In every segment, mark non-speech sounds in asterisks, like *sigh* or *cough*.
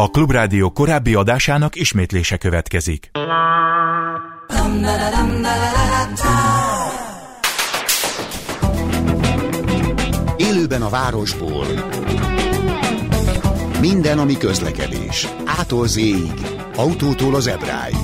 A Klubrádió korábbi adásának ismétlése következik. Élőben a városból. Minden, ami közlekedés. Ától z autótól az ebráig.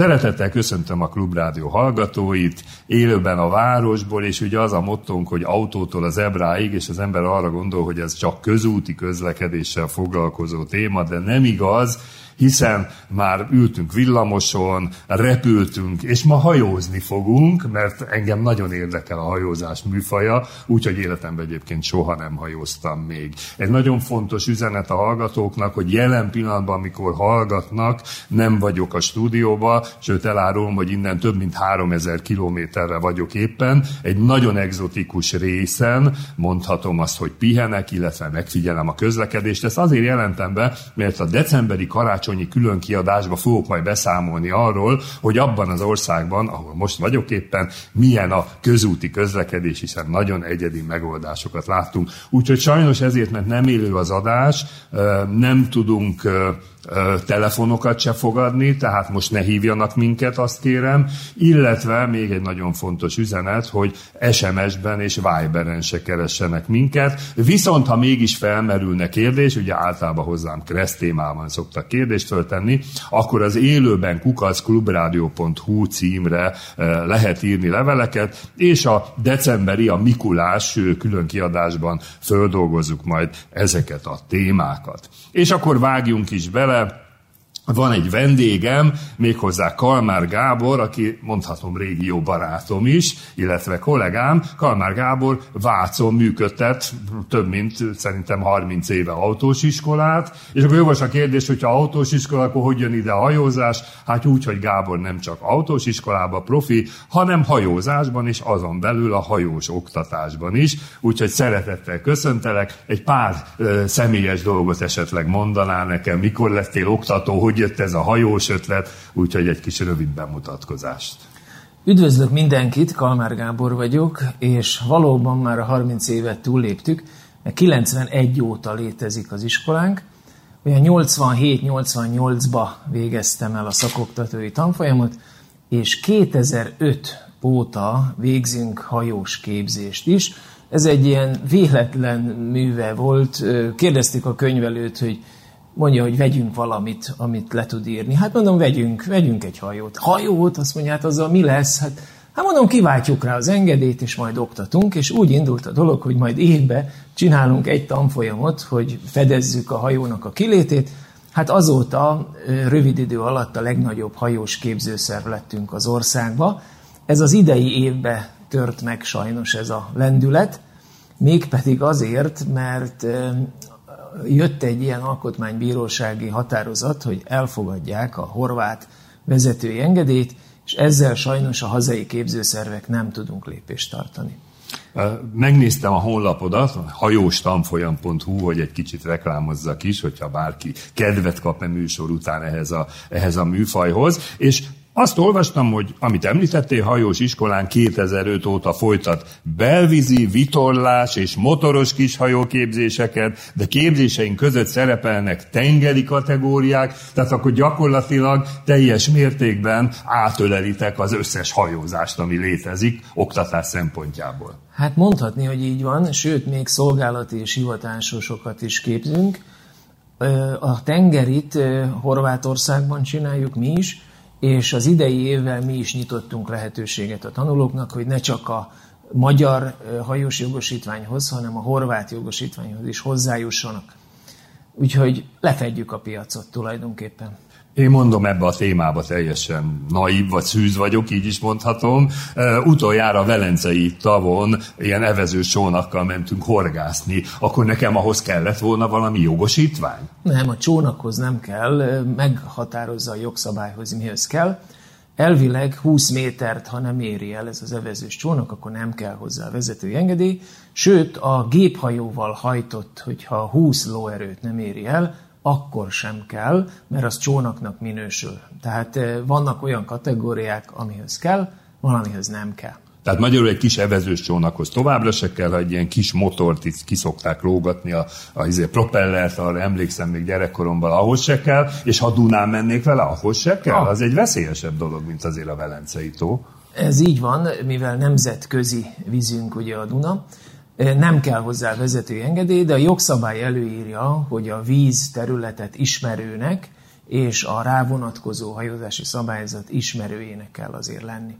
Szeretettel köszöntöm a Klubrádió hallgatóit, élőben a városból, és ugye az a mottónk, hogy autótól az ebráig, és az ember arra gondol, hogy ez csak közúti közlekedéssel foglalkozó téma, de nem igaz, hiszen már ültünk villamoson, repültünk, és ma hajózni fogunk, mert engem nagyon érdekel a hajózás műfaja, úgyhogy életemben egyébként soha nem hajóztam még. Egy nagyon fontos üzenet a hallgatóknak, hogy jelen pillanatban, amikor hallgatnak, nem vagyok a stúdióba, sőt elárulom, hogy innen több mint 3000 kilométerre vagyok éppen, egy nagyon egzotikus részen, mondhatom azt, hogy pihenek, illetve megfigyelem a közlekedést. Ezt azért jelentem be, mert a decemberi karácsony karácsonyi külön kiadásba fogok majd beszámolni arról, hogy abban az országban, ahol most vagyok éppen, milyen a közúti közlekedés, hiszen nagyon egyedi megoldásokat láttunk. Úgyhogy sajnos ezért, mert nem élő az adás, nem tudunk telefonokat se fogadni, tehát most ne hívjanak minket, azt kérem, illetve még egy nagyon fontos üzenet, hogy SMS-ben és Viberen se keressenek minket, viszont ha mégis felmerülne kérdés, ugye általában hozzám Kressz témában szoktak kérdést föltenni, akkor az élőben kukaszklubradio.hu címre lehet írni leveleket, és a decemberi, a Mikulás külön kiadásban földolgozzuk majd ezeket a témákat. És akkor vágjunk is bele, a van egy vendégem, méghozzá Kalmár Gábor, aki mondhatom régi jó barátom is, illetve kollégám. Kalmár Gábor Vácon működtet több mint szerintem 30 éve autós iskolát, és akkor jogos a kérdés, hogyha autós iskola, akkor hogy jön ide a hajózás? Hát úgy, hogy Gábor nem csak autós iskolába profi, hanem hajózásban és azon belül a hajós oktatásban is. Úgyhogy szeretettel köszöntelek. Egy pár ö, személyes dolgot esetleg mondanál nekem, mikor lettél oktató, hogy jött ez a hajós ötlet, úgyhogy egy kis rövid bemutatkozást. Üdvözlök mindenkit, Kalmár Gábor vagyok, és valóban már a 30 évet túlléptük, mert 91 óta létezik az iskolánk, olyan 87-88-ba végeztem el a szakoktatói tanfolyamot, és 2005 óta végzünk hajós képzést is. Ez egy ilyen véletlen műve volt. Kérdezték a könyvelőt, hogy mondja, hogy vegyünk valamit, amit le tud írni. Hát mondom, vegyünk, vegyünk egy hajót. Hajót? Azt mondja, hát azzal mi lesz? Hát, hát mondom, kiváltjuk rá az engedélyt, és majd oktatunk, és úgy indult a dolog, hogy majd évbe csinálunk egy tanfolyamot, hogy fedezzük a hajónak a kilétét. Hát azóta rövid idő alatt a legnagyobb hajós képzőszerv lettünk az országba. Ez az idei évbe tört meg sajnos ez a lendület, mégpedig azért, mert jött egy ilyen alkotmánybírósági határozat, hogy elfogadják a horvát vezetői engedélyt, és ezzel sajnos a hazai képzőszervek nem tudunk lépést tartani. Megnéztem a honlapodat, hajóstanfolyam.hu, hogy egy kicsit reklámozzak is, hogyha bárki kedvet kap a műsor után ehhez a, ehhez a műfajhoz, és azt olvastam, hogy amit említettél, hajós iskolán 2005 óta folytat belvízi, vitorlás és motoros kishajóképzéseket, de képzéseink között szerepelnek tengeri kategóriák, tehát akkor gyakorlatilag teljes mértékben átölelitek az összes hajózást, ami létezik oktatás szempontjából. Hát mondhatni, hogy így van, sőt, még szolgálati és hivatásosokat is képzünk. A tengerit Horvátországban csináljuk mi is, és az idei évvel mi is nyitottunk lehetőséget a tanulóknak, hogy ne csak a magyar hajós jogosítványhoz, hanem a horvát jogosítványhoz is hozzájussanak. Úgyhogy lefedjük a piacot tulajdonképpen. Én mondom ebbe a témába teljesen naív vagy szűz vagyok, így is mondhatom. Uh, utoljára Velencei tavon ilyen evező csónakkal mentünk horgászni, akkor nekem ahhoz kellett volna valami jogosítvány? Nem, a csónakhoz nem kell, meghatározza a jogszabályhoz, mihez kell. Elvileg 20 métert, ha nem éri el ez az evezős csónak, akkor nem kell hozzá a vezetői engedély. Sőt, a géphajóval hajtott, hogyha 20 lóerőt nem éri el, akkor sem kell, mert az csónaknak minősül. Tehát vannak olyan kategóriák, amihez kell, valamihez nem kell. Tehát magyarul egy kis evezős csónakhoz továbbra se kell, ha egy ilyen kis motort itt kiszokták lógatni, a, a izé, propellert, arra emlékszem még gyerekkoromban, ahhoz se kell, és ha Dunán mennék vele, ahhoz se kell. Ah. Az egy veszélyesebb dolog, mint azért a Velencei tó. Ez így van, mivel nemzetközi vízünk ugye a Duna, nem kell hozzá vezető engedély, de a jogszabály előírja, hogy a víz területet ismerőnek és a rávonatkozó hajózási szabályzat ismerőjének kell azért lenni.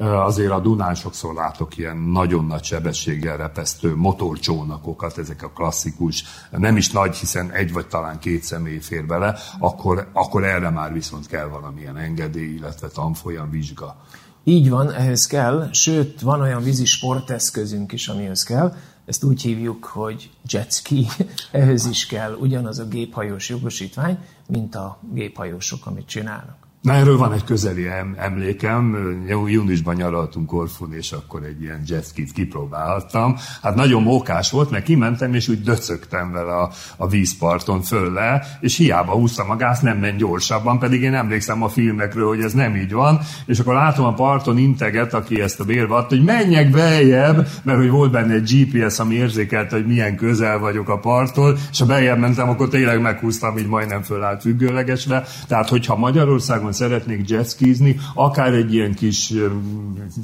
Azért a Dunán sokszor látok ilyen nagyon nagy sebességgel repesztő motorcsónakokat, ezek a klasszikus, nem is nagy, hiszen egy vagy talán két személy fér bele, akkor, akkor erre már viszont kell valamilyen engedély, illetve tanfolyam vizsga. Így van, ehhez kell, sőt, van olyan vízi sporteszközünk is, amihez kell, ezt úgy hívjuk, hogy jetski, ehhez is kell ugyanaz a géphajós jogosítvány, mint a géphajósok, amit csinálnak. Na erről van egy közeli emlékem, júniusban nyaraltunk Korfun, és akkor egy ilyen jetskit kipróbáltam. Hát nagyon mókás volt, mert kimentem, és úgy döcögtem vele a, a vízparton föl és hiába húztam a gáz, nem ment gyorsabban, pedig én emlékszem a filmekről, hogy ez nem így van, és akkor látom a parton integet, aki ezt a bérbe adta, hogy menjek beljebb, mert hogy volt benne egy GPS, ami érzékelte, hogy milyen közel vagyok a parttól, és ha beljebb mentem, akkor tényleg meghúztam, így majdnem fölállt függőlegesre. Tehát, hogyha Magyarországon távon szeretnék jetskizni, akár egy ilyen kis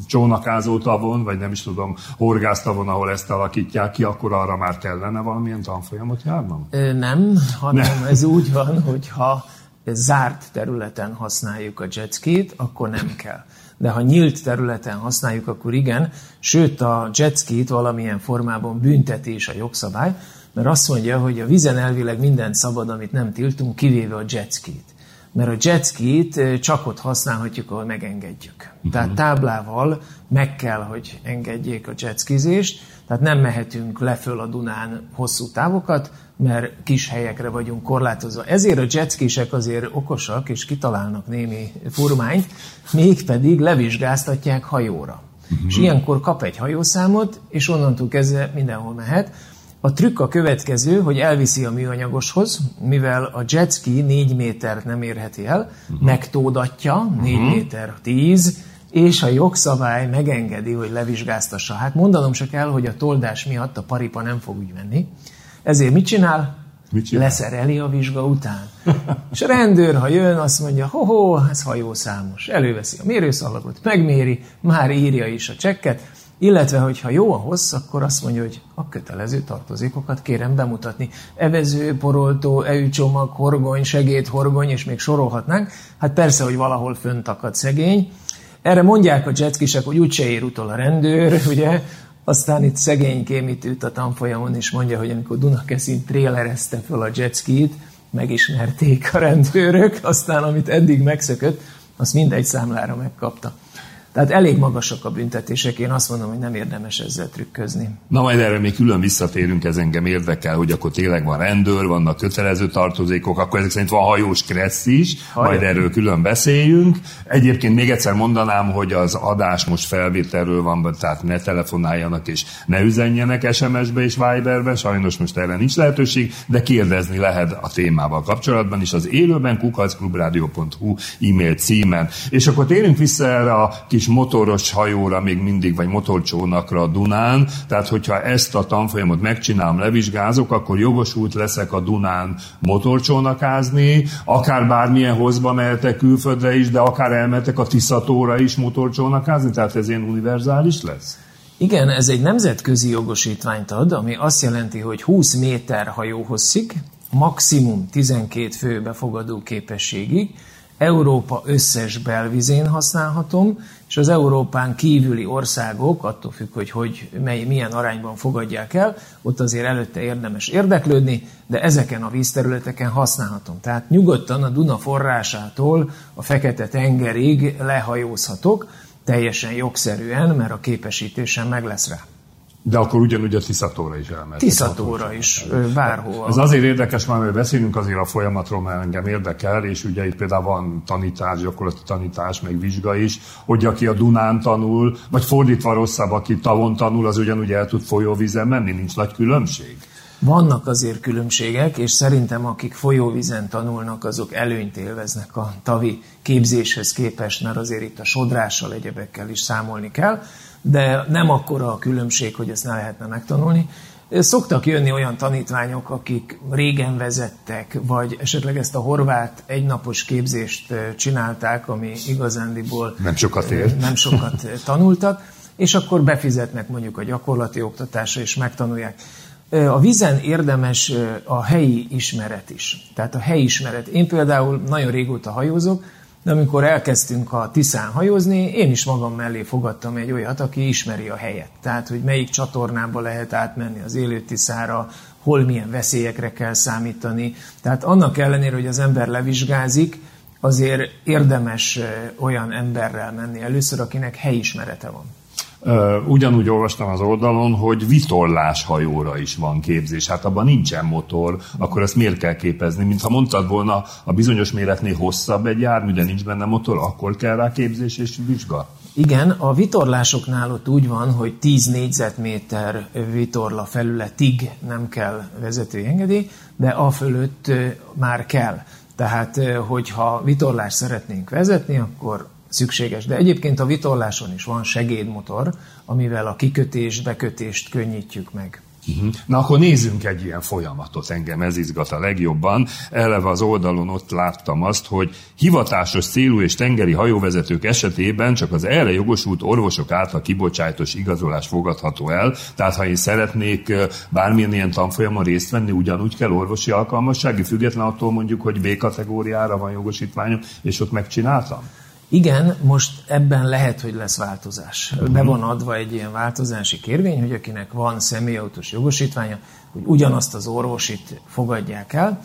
csónakázó tavon, vagy nem is tudom, horgásztavon, ahol ezt alakítják ki, akkor arra már kellene valamilyen tanfolyamot járnom? Nem, hanem nem. ez úgy van, hogy ha zárt területen használjuk a jetskit, akkor nem kell. De ha nyílt területen használjuk, akkor igen, sőt a jetskit valamilyen formában büntetés a jogszabály, mert azt mondja, hogy a vízen elvileg mindent szabad, amit nem tiltunk, kivéve a jetskit mert a jetskit csak ott használhatjuk, ahol megengedjük. Uh-huh. Tehát táblával meg kell, hogy engedjék a jetskizést, tehát nem mehetünk leföl a Dunán hosszú távokat, mert kis helyekre vagyunk korlátozva. Ezért a jetskisek azért okosak, és kitalálnak némi furmányt, mégpedig levizsgáztatják hajóra. Uh-huh. És ilyenkor kap egy hajószámot, és onnantól kezdve mindenhol mehet. A trükk a következő, hogy elviszi a műanyagoshoz, mivel a jetski 4 métert nem érheti el, uh-huh. megtódatja, 4 uh-huh. méter 10, és a jogszabály megengedi, hogy levizsgáztassa. Hát mondanom se kell, hogy a toldás miatt a paripa nem fog úgy menni. Ezért mit csinál? Mit csinál? Leszereli a vizsga után. és a rendőr, ha jön, azt mondja, ho-ho, ez hajószámos. Előveszi a mérőszalagot, megméri, már írja is a csekket, illetve, hogyha jó a hossz, akkor azt mondja, hogy a kötelező tartozékokat kérem bemutatni. Evező, poroltó, eűcsomag, horgony, segédhorgony, és még sorolhatnánk. Hát persze, hogy valahol fönt akad szegény. Erre mondják a jetskisek, hogy úgyse ér utol a rendőr, *laughs* ugye? Aztán itt szegénykém itt a tanfolyamon, és mondja, hogy amikor Dunakeszin trélerezte fel a jetskit, megismerték a rendőrök, aztán amit eddig megszökött, azt mindegy számlára megkapta. Tehát elég magasak a büntetések, én azt mondom, hogy nem érdemes ezzel trükközni. Na majd erre még külön visszatérünk, ez engem érdekel, hogy akkor tényleg van rendőr, vannak kötelező tartozékok, akkor ezek szerint van hajós kressz is, Hajó. majd erről külön beszéljünk. Egyébként még egyszer mondanám, hogy az adás most felvételről van, tehát ne telefonáljanak és ne üzenjenek SMS-be és Viberbe, sajnos most erre nincs lehetőség, de kérdezni lehet a témával kapcsolatban is az élőben kukacklubrádió.hu e-mail címen. És akkor térjünk vissza erre a kis kis motoros hajóra még mindig, vagy motorcsónakra a Dunán, tehát hogyha ezt a tanfolyamot megcsinálom, levizsgázok, akkor jogosult leszek a Dunán motorcsónakázni, akár bármilyen hozba mehetek külföldre is, de akár elmehetek a Tiszatóra is motorcsónakázni, tehát ez ilyen univerzális lesz? Igen, ez egy nemzetközi jogosítványt ad, ami azt jelenti, hogy 20 méter hajóhosszig, maximum 12 fő befogadó képességig, Európa összes belvizén használhatom, és az Európán kívüli országok, attól függ, hogy, hogy mely, milyen arányban fogadják el, ott azért előtte érdemes érdeklődni, de ezeken a vízterületeken használhatom. Tehát nyugodtan a Duna forrásától a Fekete-tengerig lehajózhatok, teljesen jogszerűen, mert a képesítésem meg lesz rá. De akkor ugyanúgy a Tiszatóra is elmehet. Tiszatóra is, bárhol. Ez azért érdekes, mert beszélünk azért a folyamatról, mert engem érdekel, és ugye itt például van tanítás, gyakorlati tanítás, meg vizsga is, hogy aki a Dunán tanul, vagy fordítva rosszabb, aki tavon tanul, az ugyanúgy el tud folyóvízen menni, nincs nagy különbség. Vannak azért különbségek, és szerintem akik folyóvízen tanulnak, azok előnyt élveznek a tavi képzéshez képest, mert azért itt a sodrással, egyebekkel is számolni kell, de nem akkora a különbség, hogy ezt ne lehetne megtanulni. Szoktak jönni olyan tanítványok, akik régen vezettek, vagy esetleg ezt a horvát egynapos képzést csinálták, ami igazándiból nem sokat ér. Nem sokat tanultak, és akkor befizetnek mondjuk a gyakorlati oktatásra, és megtanulják. A vízen érdemes a helyi ismeret is. Tehát a helyi ismeret. Én például nagyon régóta hajózok, de amikor elkezdtünk a Tiszán hajózni, én is magam mellé fogadtam egy olyat, aki ismeri a helyet. Tehát, hogy melyik csatornába lehet átmenni az élő Tiszára, hol milyen veszélyekre kell számítani. Tehát annak ellenére, hogy az ember levizsgázik, azért érdemes olyan emberrel menni először, akinek helyismerete van. Ugyanúgy olvastam az oldalon, hogy vitorlás hajóra is van képzés. Hát abban nincsen motor, akkor ezt miért kell képezni? Mintha mondtad volna, a bizonyos méretnél hosszabb egy jármű, de nincs benne motor, akkor kell rá képzés és vizsga? Igen, a vitorlásoknál ott úgy van, hogy 10 négyzetméter vitorla felületig nem kell vezetői engedély, de a fölött már kell. Tehát, hogyha vitorlást szeretnénk vezetni, akkor szükséges. De egyébként a vitorláson is van segédmotor, amivel a kikötést, bekötést könnyítjük meg. Uh-huh. Na akkor nézzünk egy ilyen folyamatot, engem ez izgat a legjobban. Eleve az oldalon ott láttam azt, hogy hivatásos célú és tengeri hajóvezetők esetében csak az erre jogosult orvosok által kibocsájtos igazolás fogadható el. Tehát ha én szeretnék bármilyen ilyen tanfolyamon részt venni, ugyanúgy kell orvosi alkalmassági, független attól mondjuk, hogy B kategóriára van jogosítványom, és ott megcsináltam? Igen, most ebben lehet, hogy lesz változás. Be van adva egy ilyen változási kérvény, hogy akinek van személyautós jogosítványa, hogy ugyanazt az orvosit fogadják el.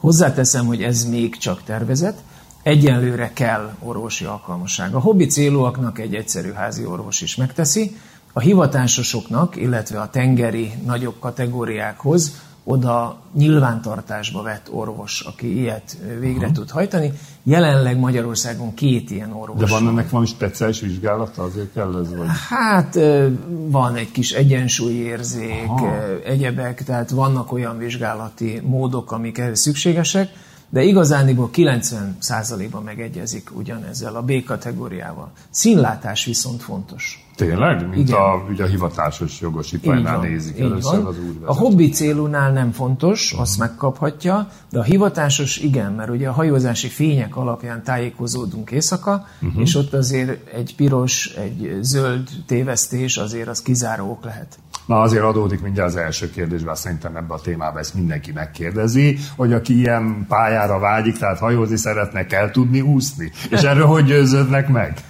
Hozzáteszem, hogy ez még csak tervezet. Egyenlőre kell orvosi alkalmasság. A hobbi célúaknak egy egyszerű házi orvos is megteszi, a hivatásosoknak, illetve a tengeri nagyobb kategóriákhoz oda nyilvántartásba vett orvos, aki ilyet végre Aha. tud hajtani. Jelenleg Magyarországon két ilyen orvos. De van ennek valami speciális vizsgálata, azért kell ez vagy? Hát van egy kis egyensúlyérzék, Aha. egyebek, tehát vannak olyan vizsgálati módok, amik ehhez szükségesek, de igazániból 90%-ban megegyezik ugyanezzel a B kategóriával. Színlátás viszont fontos. Tényleg? Mint Igen. a, ugye a hivatásos jogosítványnál nézik először az úrvezető. A hobbi célúnál nem fontos, uh-huh. azt megkaphatja, de a hivatásos igen, mert ugye a hajózási fények alapján tájékozódunk éjszaka, uh-huh. és ott azért egy piros, egy zöld tévesztés azért az kizáró ok lehet. Na azért adódik mindjárt az első kérdés, bár szerintem ebbe a témába ezt mindenki megkérdezi, hogy aki ilyen pályára vágyik, tehát hajózni szeretne, kell tudni úszni. És erről hogy győződnek meg?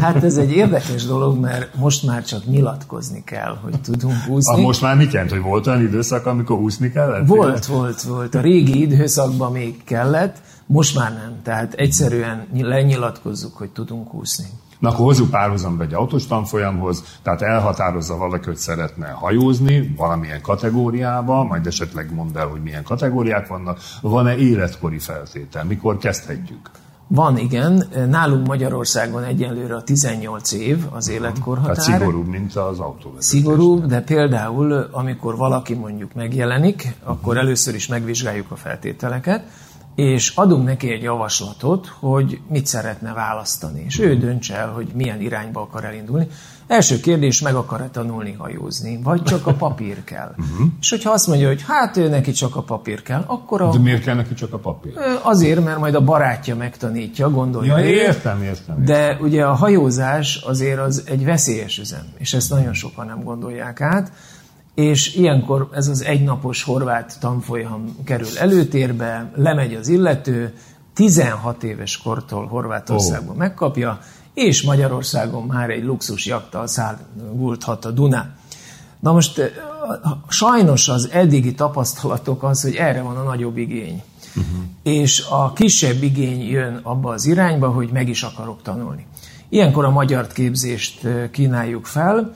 Hát ez egy érdekes dolog, mert most már csak nyilatkozni kell, hogy tudunk úszni. A most már mit jelent, hogy volt olyan időszak, amikor úszni kellett? Volt, volt, volt. A régi időszakban még kellett, most már nem. Tehát egyszerűen lenyilatkozzuk, hogy tudunk úszni. Na akkor hozzuk párhuzamba egy autós tanfolyamhoz, tehát elhatározza valaki, hogy szeretne hajózni valamilyen kategóriába, majd esetleg mondd el, hogy milyen kategóriák vannak. Van-e életkori feltétel? Mikor kezdhetjük? Van, igen. Nálunk Magyarországon egyenlőre a 18 év az életkorhatár. Tehát szigorúbb, mint az autóvezetés. Szigorúbb, de például, amikor valaki mondjuk megjelenik, akkor először is megvizsgáljuk a feltételeket, és adunk neki egy javaslatot, hogy mit szeretne választani, és ő döntse el, hogy milyen irányba akar elindulni. Első kérdés, meg akar-e tanulni hajózni, vagy csak a papír kell. Uh-huh. *laughs* És hogyha azt mondja, hogy hát ő neki csak a papír kell, akkor a... De miért kell neki csak a papír? Azért, mert majd a barátja megtanítja, gondolja. Ja, értem, értem. De ugye a hajózás azért az egy veszélyes üzem, és ezt nagyon sokan nem gondolják át és ilyenkor ez az egynapos horvát tanfolyam kerül előtérbe, lemegy az illető, 16 éves kortól Horvátországban oh. megkapja, és Magyarországon már egy luxus jaktal szállgulthat a Dunán. Na most sajnos az eddigi tapasztalatok az, hogy erre van a nagyobb igény. Uh-huh. És a kisebb igény jön abba az irányba, hogy meg is akarok tanulni. Ilyenkor a magyar képzést kínáljuk fel,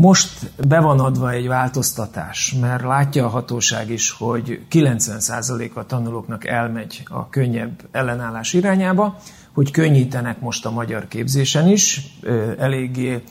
most be van adva egy változtatás, mert látja a hatóság is, hogy 90% a tanulóknak elmegy a könnyebb ellenállás irányába, hogy könnyítenek most a magyar képzésen is, eléggé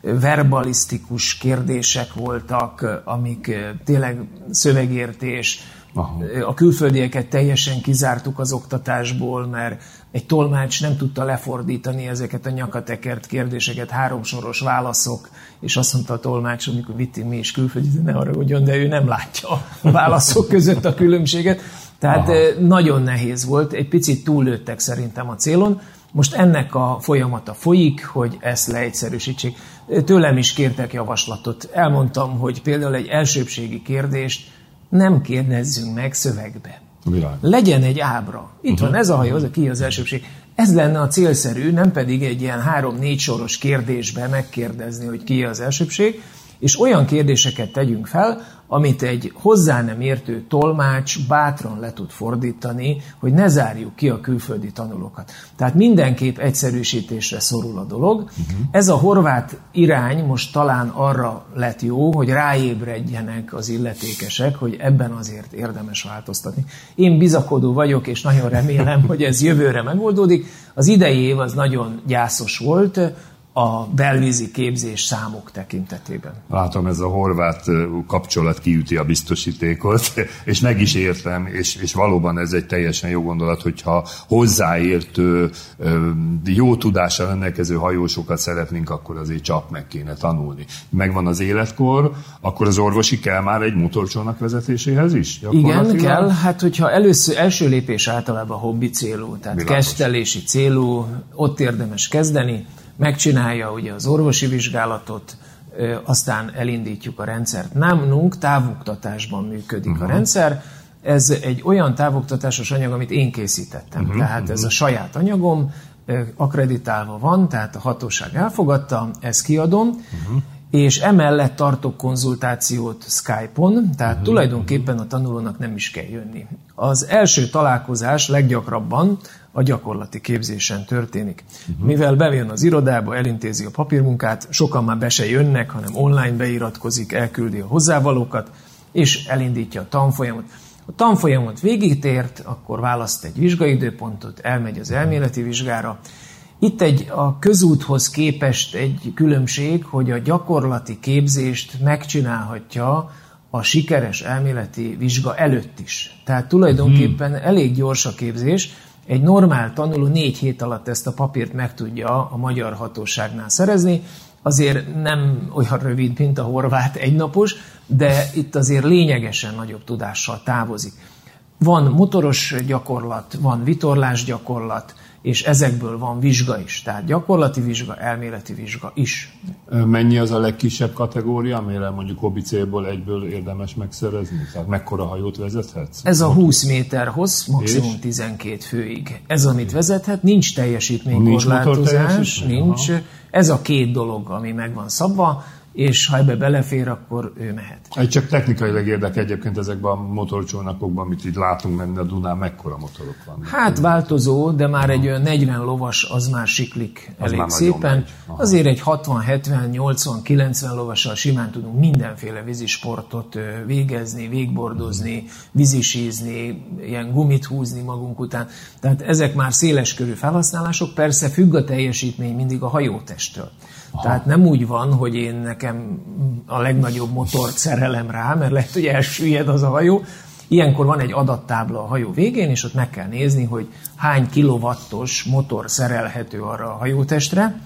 verbalisztikus kérdések voltak, amik tényleg szövegértés, Aha. A külföldieket teljesen kizártuk az oktatásból, mert egy tolmács nem tudta lefordítani ezeket a nyakatekert kérdéseket, háromsoros válaszok, és azt mondta a tolmács, amikor vitti mi is külföldi, ne ugyan, de ő nem látja a válaszok között a különbséget. Tehát Aha. nagyon nehéz volt, egy picit túllőttek szerintem a célon. Most ennek a folyamata folyik, hogy ezt leegyszerűsítsék. Tőlem is kértek javaslatot. Elmondtam, hogy például egy elsőbségi kérdést nem kérdezzünk meg szövegbe. Világ. Legyen egy ábra. Itt uh-huh. van ez a hajó, az a ki az elsőbség. Ez lenne a célszerű, nem pedig egy ilyen három-négy soros kérdésbe megkérdezni, hogy ki az elsőbség, és olyan kérdéseket tegyünk fel, amit egy hozzá nem értő tolmács bátran le tud fordítani, hogy ne zárjuk ki a külföldi tanulókat. Tehát mindenképp egyszerűsítésre szorul a dolog. Uh-huh. Ez a horvát irány most talán arra lett jó, hogy ráébredjenek az illetékesek, hogy ebben azért érdemes változtatni. Én bizakodó vagyok, és nagyon remélem, hogy ez jövőre megoldódik. Az idei év az nagyon gyászos volt, a belvízi képzés számok tekintetében. Látom, ez a horvát kapcsolat kiüti a biztosítékot, *laughs* és meg is értem, és, és valóban ez egy teljesen jó gondolat, hogyha hozzáértő, jó tudással rendelkező hajósokat szeretnénk, akkor azért csak meg kéne tanulni. Megvan az életkor, akkor az orvosi kell már egy motorcsónak vezetéséhez is? Igen, kell. Hát, hogyha először, első lépés általában hobbi célú, tehát Világos. kezdelési célú, ott érdemes kezdeni, megcsinálja ugye az orvosi vizsgálatot, aztán elindítjuk a rendszert. Nálunk távoktatásban működik uh-huh. a mhm. rendszer, ez egy olyan távoktatásos anyag, amit én készítettem. Uh-huh, tehát ez a saját anyagom, akreditálva van, tehát a hatóság elfogadta, ezt kiadom, uh-huh. és emellett tartok konzultációt Skype-on, tehát uh-huh. tulajdonképpen a tanulónak nem is kell jönni. Az első találkozás leggyakrabban a gyakorlati képzésen történik. Uh-huh. Mivel bejön az irodába, elintézi a papírmunkát, sokan már be se jönnek, hanem online beiratkozik, elküldi a hozzávalókat, és elindítja a tanfolyamot. A tanfolyamot végigtért, akkor választ egy vizsgaidőpontot, elmegy az elméleti vizsgára. Itt egy a közúthoz képest egy különbség, hogy a gyakorlati képzést megcsinálhatja a sikeres elméleti vizsga előtt is. Tehát tulajdonképpen elég gyors a képzés, egy normál tanuló négy hét alatt ezt a papírt meg tudja a magyar hatóságnál szerezni, azért nem olyan rövid, mint a horvát egynapos, de itt azért lényegesen nagyobb tudással távozik. Van motoros gyakorlat, van vitorlás gyakorlat, és ezekből van vizsga is. Tehát gyakorlati vizsga, elméleti vizsga is. Mennyi az a legkisebb kategória, amire mondjuk hobbi célból egyből érdemes megszerezni? Tehát mekkora hajót vezethetsz? Ez a 20 méter hossz, maximum és? 12 főig. Ez, amit vezethet, nincs teljesítménykorlátozás, nincs, nincs. Ez a két dolog, ami meg van szabva és ha ebbe belefér, akkor ő mehet. Egy csak technikailag érdek egyébként ezekben a motorcsónakokban, amit itt látunk menni a Dunán, mekkora motorok vannak? Hát változó, de már egy olyan 40 lovas, az már siklik az elég már szépen. Azért egy 60, 70, 80, 90 lovassal simán tudunk mindenféle vízisportot végezni, végbordozni, vízisízni, ilyen gumit húzni magunk után. Tehát ezek már széleskörű felhasználások, persze függ a teljesítmény mindig a hajótesttől. Aha. Tehát nem úgy van, hogy én nekem a legnagyobb motort szerelem rá, mert lehet, hogy elsüllyed az a hajó. Ilyenkor van egy adattábla a hajó végén, és ott meg kell nézni, hogy hány kilovattos motor szerelhető arra a hajótestre,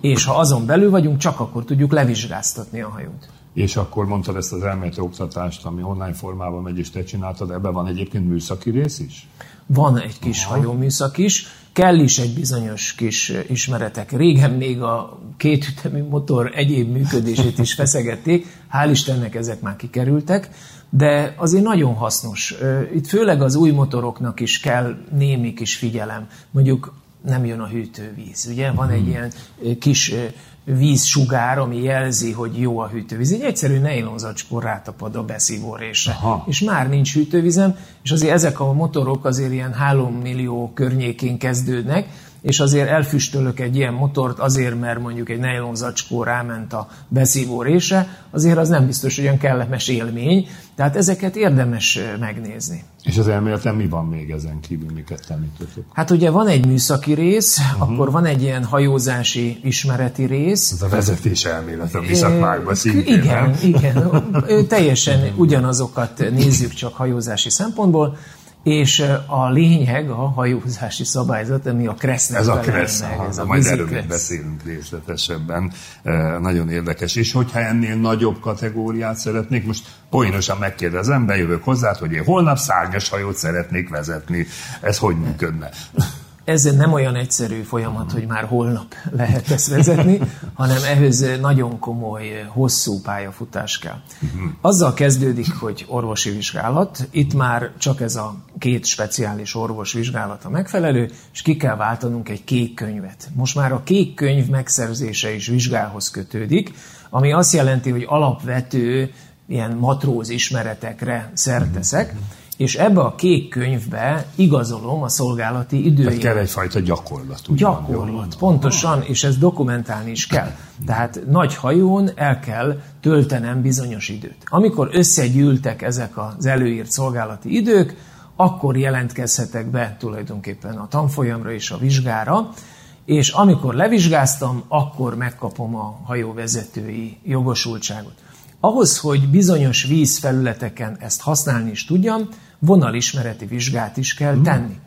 és ha azon belül vagyunk, csak akkor tudjuk levizsgáztatni a hajót. És akkor mondtad ezt az elméleti oktatást, ami online formában megy, és te csináltad, ebben van egyébként műszaki rész is? Van egy kis Aha. hajóműszak is, kell is egy bizonyos kis ismeretek. Régen még a kétütemű motor egyéb működését is feszegették, hál' Istennek ezek már kikerültek, de azért nagyon hasznos. Itt főleg az új motoroknak is kell némi kis figyelem. Mondjuk nem jön a hűtővíz, ugye? Van egy hmm. ilyen kis vízsugár, ami jelzi, hogy jó a hűtővíz. Egy egyszerű nejlonzacskó rátapad a beszívórésre. És már nincs hűtővízem, és azért ezek a motorok azért ilyen 3 millió környékén kezdődnek, és azért elfüstölök egy ilyen motort azért, mert mondjuk egy nylon zacskó ráment a beszívó része, azért az nem biztos, hogy olyan kellemes élmény, tehát ezeket érdemes megnézni. És az elméleten mi van még ezen kívül, miket említettük? Hát ugye van egy műszaki rész, uh-huh. akkor van egy ilyen hajózási ismereti rész. Ez a vezetés elmélet a mi szakmákban szintén, Igen, nem? igen. *laughs* Teljesen ugyanazokat nézzük csak hajózási szempontból. És a lényeg a hajózási szabályzat, ami a Kressz. Ez a Kressz, ez a majd erről még beszélünk részletesebben. Nagyon érdekes. És hogyha ennél nagyobb kategóriát szeretnék, most poénosan megkérdezem, bejövök hozzá, hogy én holnap szárnyas hajót szeretnék vezetni. Ez hogy működne? Ez nem olyan egyszerű folyamat, hogy már holnap lehet ezt vezetni, *laughs* hanem ehhez nagyon komoly, hosszú pályafutás kell. Azzal kezdődik, hogy orvosi vizsgálat. Itt már csak ez a két speciális orvos vizsgálata megfelelő, és ki kell váltanunk egy kék könyvet. Most már a kék könyv megszerzése is vizsgálhoz kötődik, ami azt jelenti, hogy alapvető ilyen matróz ismeretekre szerteszek, és ebbe a kék könyvbe igazolom a szolgálati időjét. Tehát kell egyfajta gyakorlat. Gyakorlat, van, pontosan, és ezt dokumentálni is kell. Tehát nagy hajón el kell töltenem bizonyos időt. Amikor összegyűltek ezek az előírt szolgálati idők, akkor jelentkezhetek be tulajdonképpen a tanfolyamra és a vizsgára, és amikor levizsgáztam, akkor megkapom a hajóvezetői jogosultságot. Ahhoz, hogy bizonyos vízfelületeken ezt használni is tudjam, vonalismereti vizsgát is kell hmm. tenni.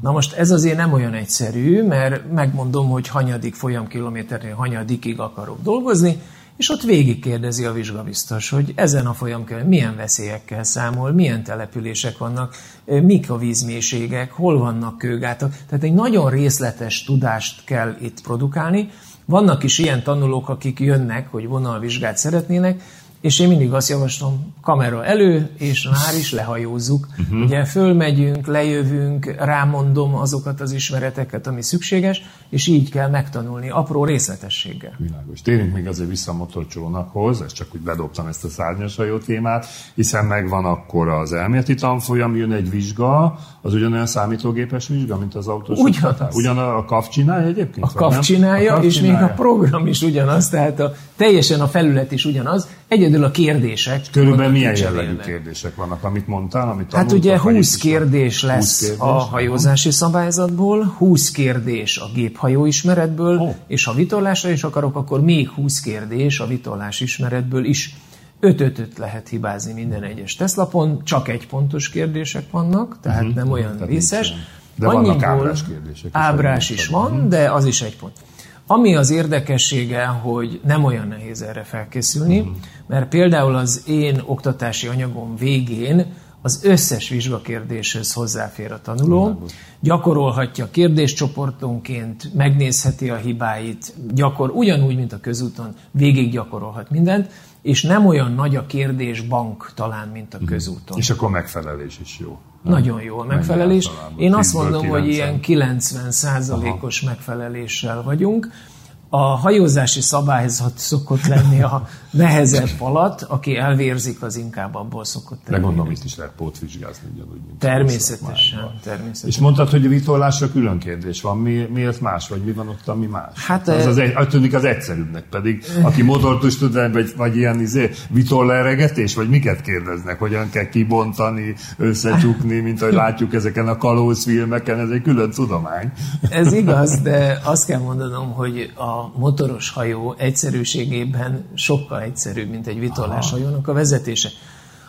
Na most ez azért nem olyan egyszerű, mert megmondom, hogy hanyadik folyamkilométernél hanyadikig akarok dolgozni, és ott végig kérdezi a vizsgabiztos, hogy ezen a folyamkörön milyen veszélyekkel számol, milyen települések vannak, mik a vízmélységek, hol vannak kőgátak. Tehát egy nagyon részletes tudást kell itt produkálni. Vannak is ilyen tanulók, akik jönnek, hogy vonalvizsgát szeretnének, és én mindig azt javaslom, kamera elő, és már is lehajózzuk. Uh-huh. Ugye fölmegyünk, lejövünk, rámondom azokat az ismereteket, ami szükséges, és így kell megtanulni, apró részletességgel. Világos. Térjünk még azért vissza a motorcsónakhoz, ezt csak úgy bedobtam ezt a szárnyas hajó témát, hiszen megvan akkor az elméleti tanfolyam, jön egy vizsga, az ugyanolyan számítógépes vizsga, mint az autós. Ugyanaz. Ugyan a KAF csinálja egyébként? A KAF csinálja, és csinálja. még a program is ugyanaz, tehát a, teljesen a felület is ugyanaz, egyedül a kérdések. Körülbelül milyen jellegű kérdések vannak, amit mondtál, amit Hát ugye 20 kérdés lesz 20 kérdés, a hajózási szabályzatból, 20 kérdés a géphajó ismeretből, oh. és ha vitorlásra is akarok, akkor még 20 kérdés a vitorlás ismeretből is. 5-5-öt lehet hibázni minden egyes teszlapon, csak egy pontos kérdések vannak, tehát uh-huh. nem olyan tehát vészes. De Annyiból vannak ábrás kérdések. Ábrás is van, de az is egy pont. Ami az érdekessége, hogy nem olyan nehéz erre felkészülni, uh-huh. mert például az én oktatási anyagom végén az összes vizsgakérdéshez hozzáfér a tanuló, gyakorolhatja kérdéscsoportonként, megnézheti a hibáit, gyakor, ugyanúgy, mint a közúton, végig gyakorolhat mindent, és nem olyan nagy a kérdésbank talán, mint a mhm. közúton. És akkor megfelelés is jó. Nem? Nagyon jó a megfelelés. Én azt mondom, 90. hogy ilyen 90 százalékos megfeleléssel vagyunk. A hajózási szabályzat szokott lenni a nehezebb alatt, aki elvérzik, az inkább abból szokott lenni. De gondolom, itt is lehet pótvizsgázni ugyanúgy, mint természetesen, természetesen. És mondtad, hogy a vitorlásra külön kérdés van. Mi, miért más, vagy mi van ott, ami más? Hát, az, az, egy, tűnik az egyszerűbbnek, pedig aki motort is tud, vagy, vagy ilyen izé, vitorleregetés, vagy miket kérdeznek, hogyan kell kibontani, összecsukni, mint ahogy látjuk ezeken a kalózfilmeken, ez egy külön tudomány. Ez igaz, de azt kell mondanom, hogy a motoros hajó egyszerűségében sokkal egyszerűbb, mint egy vitorlás hajónak a vezetése.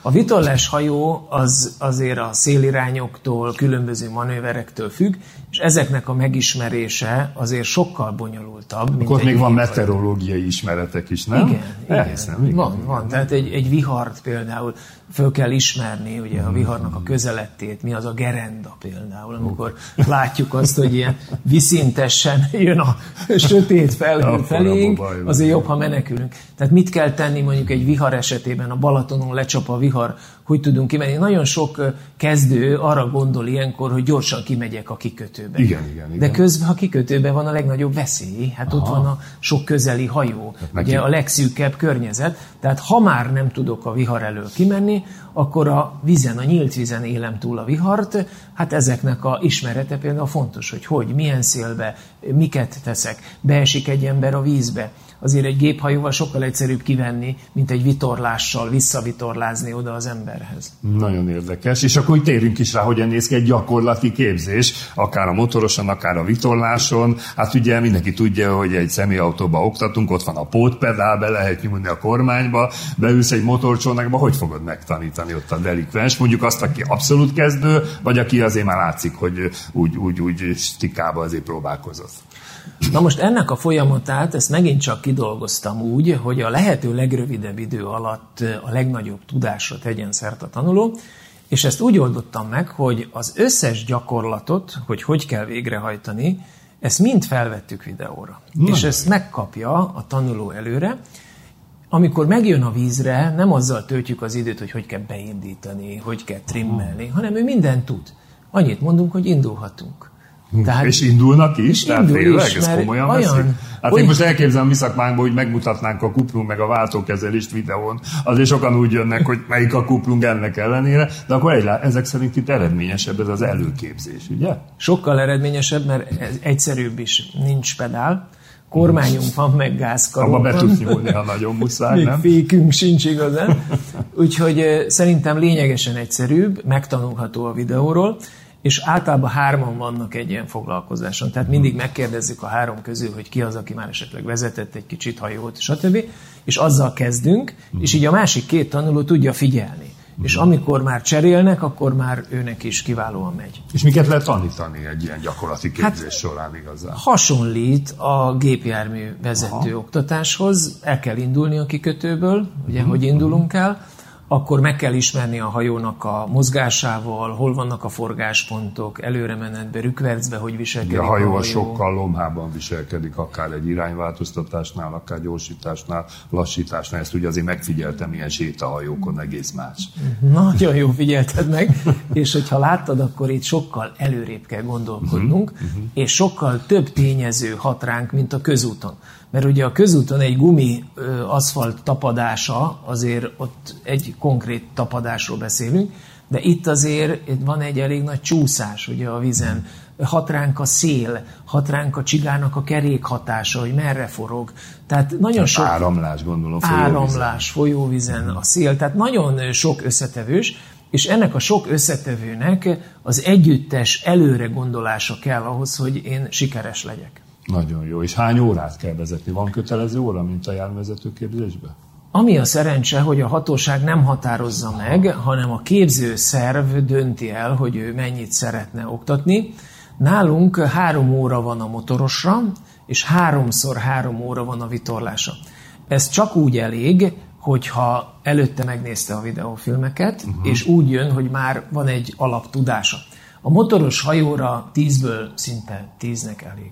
A vitorlás hajó az azért a szélirányoktól, különböző manőverektől függ, és ezeknek a megismerése azért sokkal bonyolultabb. Mint Akkor még van meteorológiai ismeretek is, nem? Igen, igen. igen. Van, van. Tehát egy, egy vihart például föl kell ismerni, ugye a viharnak a közelettét, mi az a gerenda például, amikor látjuk azt, hogy ilyen viszintesen jön a sötét felhő felénk, azért jobb, ha menekülünk. Tehát mit kell tenni mondjuk egy vihar esetében, a Balatonon lecsap a vihar, vihar, hogy tudunk kimenni. Nagyon sok kezdő arra gondol ilyenkor, hogy gyorsan kimegyek a kikötőbe. Igen, igen, igen. De közben, ha kikötőben van a legnagyobb veszély, hát Aha. ott van a sok közeli hajó, hát ugye a legszűkebb környezet, tehát ha már nem tudok a vihar elől kimenni, akkor a vízen, a nyílt vízen élem túl a vihart, hát ezeknek a ismerete például fontos, hogy hogy, milyen szélbe, miket teszek, beesik egy ember a vízbe, azért egy géphajóval sokkal egyszerűbb kivenni, mint egy vitorlással visszavitorlázni oda az emberhez. Nagyon érdekes, és akkor térjünk is rá, hogyan néz ki egy gyakorlati képzés, akár a motoroson, akár a vitorláson. Hát ugye mindenki tudja, hogy egy személyautóba oktatunk, ott van a pótpedál, be lehet nyúlni a kormányba, beülsz egy motorcsónakba, hogy fogod megtanítani ott a delikvens? Mondjuk azt, aki abszolút kezdő, vagy aki azért már látszik, hogy úgy, úgy, úgy stikába azért próbálkozott. Na most ennek a folyamatát, ezt megint csak kidolgoztam úgy, hogy a lehető legrövidebb idő alatt a legnagyobb tudásra tegyen szert a tanuló, és ezt úgy oldottam meg, hogy az összes gyakorlatot, hogy hogy kell végrehajtani, ezt mind felvettük videóra. Na, és ezt megkapja a tanuló előre, amikor megjön a vízre, nem azzal töltjük az időt, hogy hogy kell beindítani, hogy kell trimmelni, hanem ő mindent tud. Annyit mondunk, hogy indulhatunk. Tehát, és indulnak is? És tehát indul tényleg, is, ez komolyan olyan, veszik? Hát olyan, én most elképzelem mi szakmánkban, hogy megmutatnánk a kuplung meg a váltókezelést videón. Azért sokan úgy jönnek, hogy melyik a kuplung ennek ellenére, de akkor egy, ezek szerint itt eredményesebb ez az előképzés, ugye? Sokkal eredményesebb, mert ez egyszerűbb is, nincs pedál kormányunk van, meg gázkarunk Abba be tudsz nyúlni, ha nagyon muszáj, Még nem? fékünk sincs igazán. Úgyhogy szerintem lényegesen egyszerűbb, megtanulható a videóról, és általában hárman vannak egy ilyen foglalkozáson. Tehát mindig megkérdezzük a három közül, hogy ki az, aki már esetleg vezetett egy kicsit hajót, stb. És azzal kezdünk, és így a másik két tanuló tudja figyelni. És amikor már cserélnek, akkor már őnek is kiválóan megy. És miket lehet tanítani egy ilyen gyakorlati képzés hát, során igazán? Hasonlít a gépjármű vezető Aha. oktatáshoz. El kell indulni a kikötőből, ugye, uh-huh. hogy indulunk el, akkor meg kell ismerni a hajónak a mozgásával, hol vannak a forgáspontok, előre menetbe, rükvercbe, hogy viselkedik a hajó. A hajó sokkal lomhában viselkedik, akár egy irányváltoztatásnál, akár gyorsításnál, lassításnál. Ezt ugye azért megfigyeltem ilyen sétahajókon, egész más. Nagyon jó figyelted meg, és hogyha láttad, akkor itt sokkal előrébb kell gondolkodnunk, uh-huh, uh-huh. és sokkal több tényező hat ránk, mint a közúton. Mert ugye a közúton egy gumi aszfalt tapadása, azért ott egy konkrét tapadásról beszélünk, de itt azért van egy elég nagy csúszás ugye a vízen. Hat ránk a szél, hat ránk a csigának a kerék hatása, hogy merre forog. Tehát nagyon tehát sok... Áramlás, gondolom. Folyóvízen. Áramlás, folyóvízen, a szél. Tehát nagyon sok összetevős, és ennek a sok összetevőnek az együttes előre gondolása kell ahhoz, hogy én sikeres legyek. Nagyon jó. És hány órát kell vezetni? Van kötelező óra, mint a járművezető képzésben? Ami a szerencse, hogy a hatóság nem határozza meg, hanem a képző szerv dönti el, hogy ő mennyit szeretne oktatni. Nálunk három óra van a motorosra, és háromszor három óra van a vitorlása. Ez csak úgy elég, hogyha előtte megnézte a videófilmeket, uh-huh. és úgy jön, hogy már van egy alaptudása. A motoros hajóra tízből szinte tíznek elég.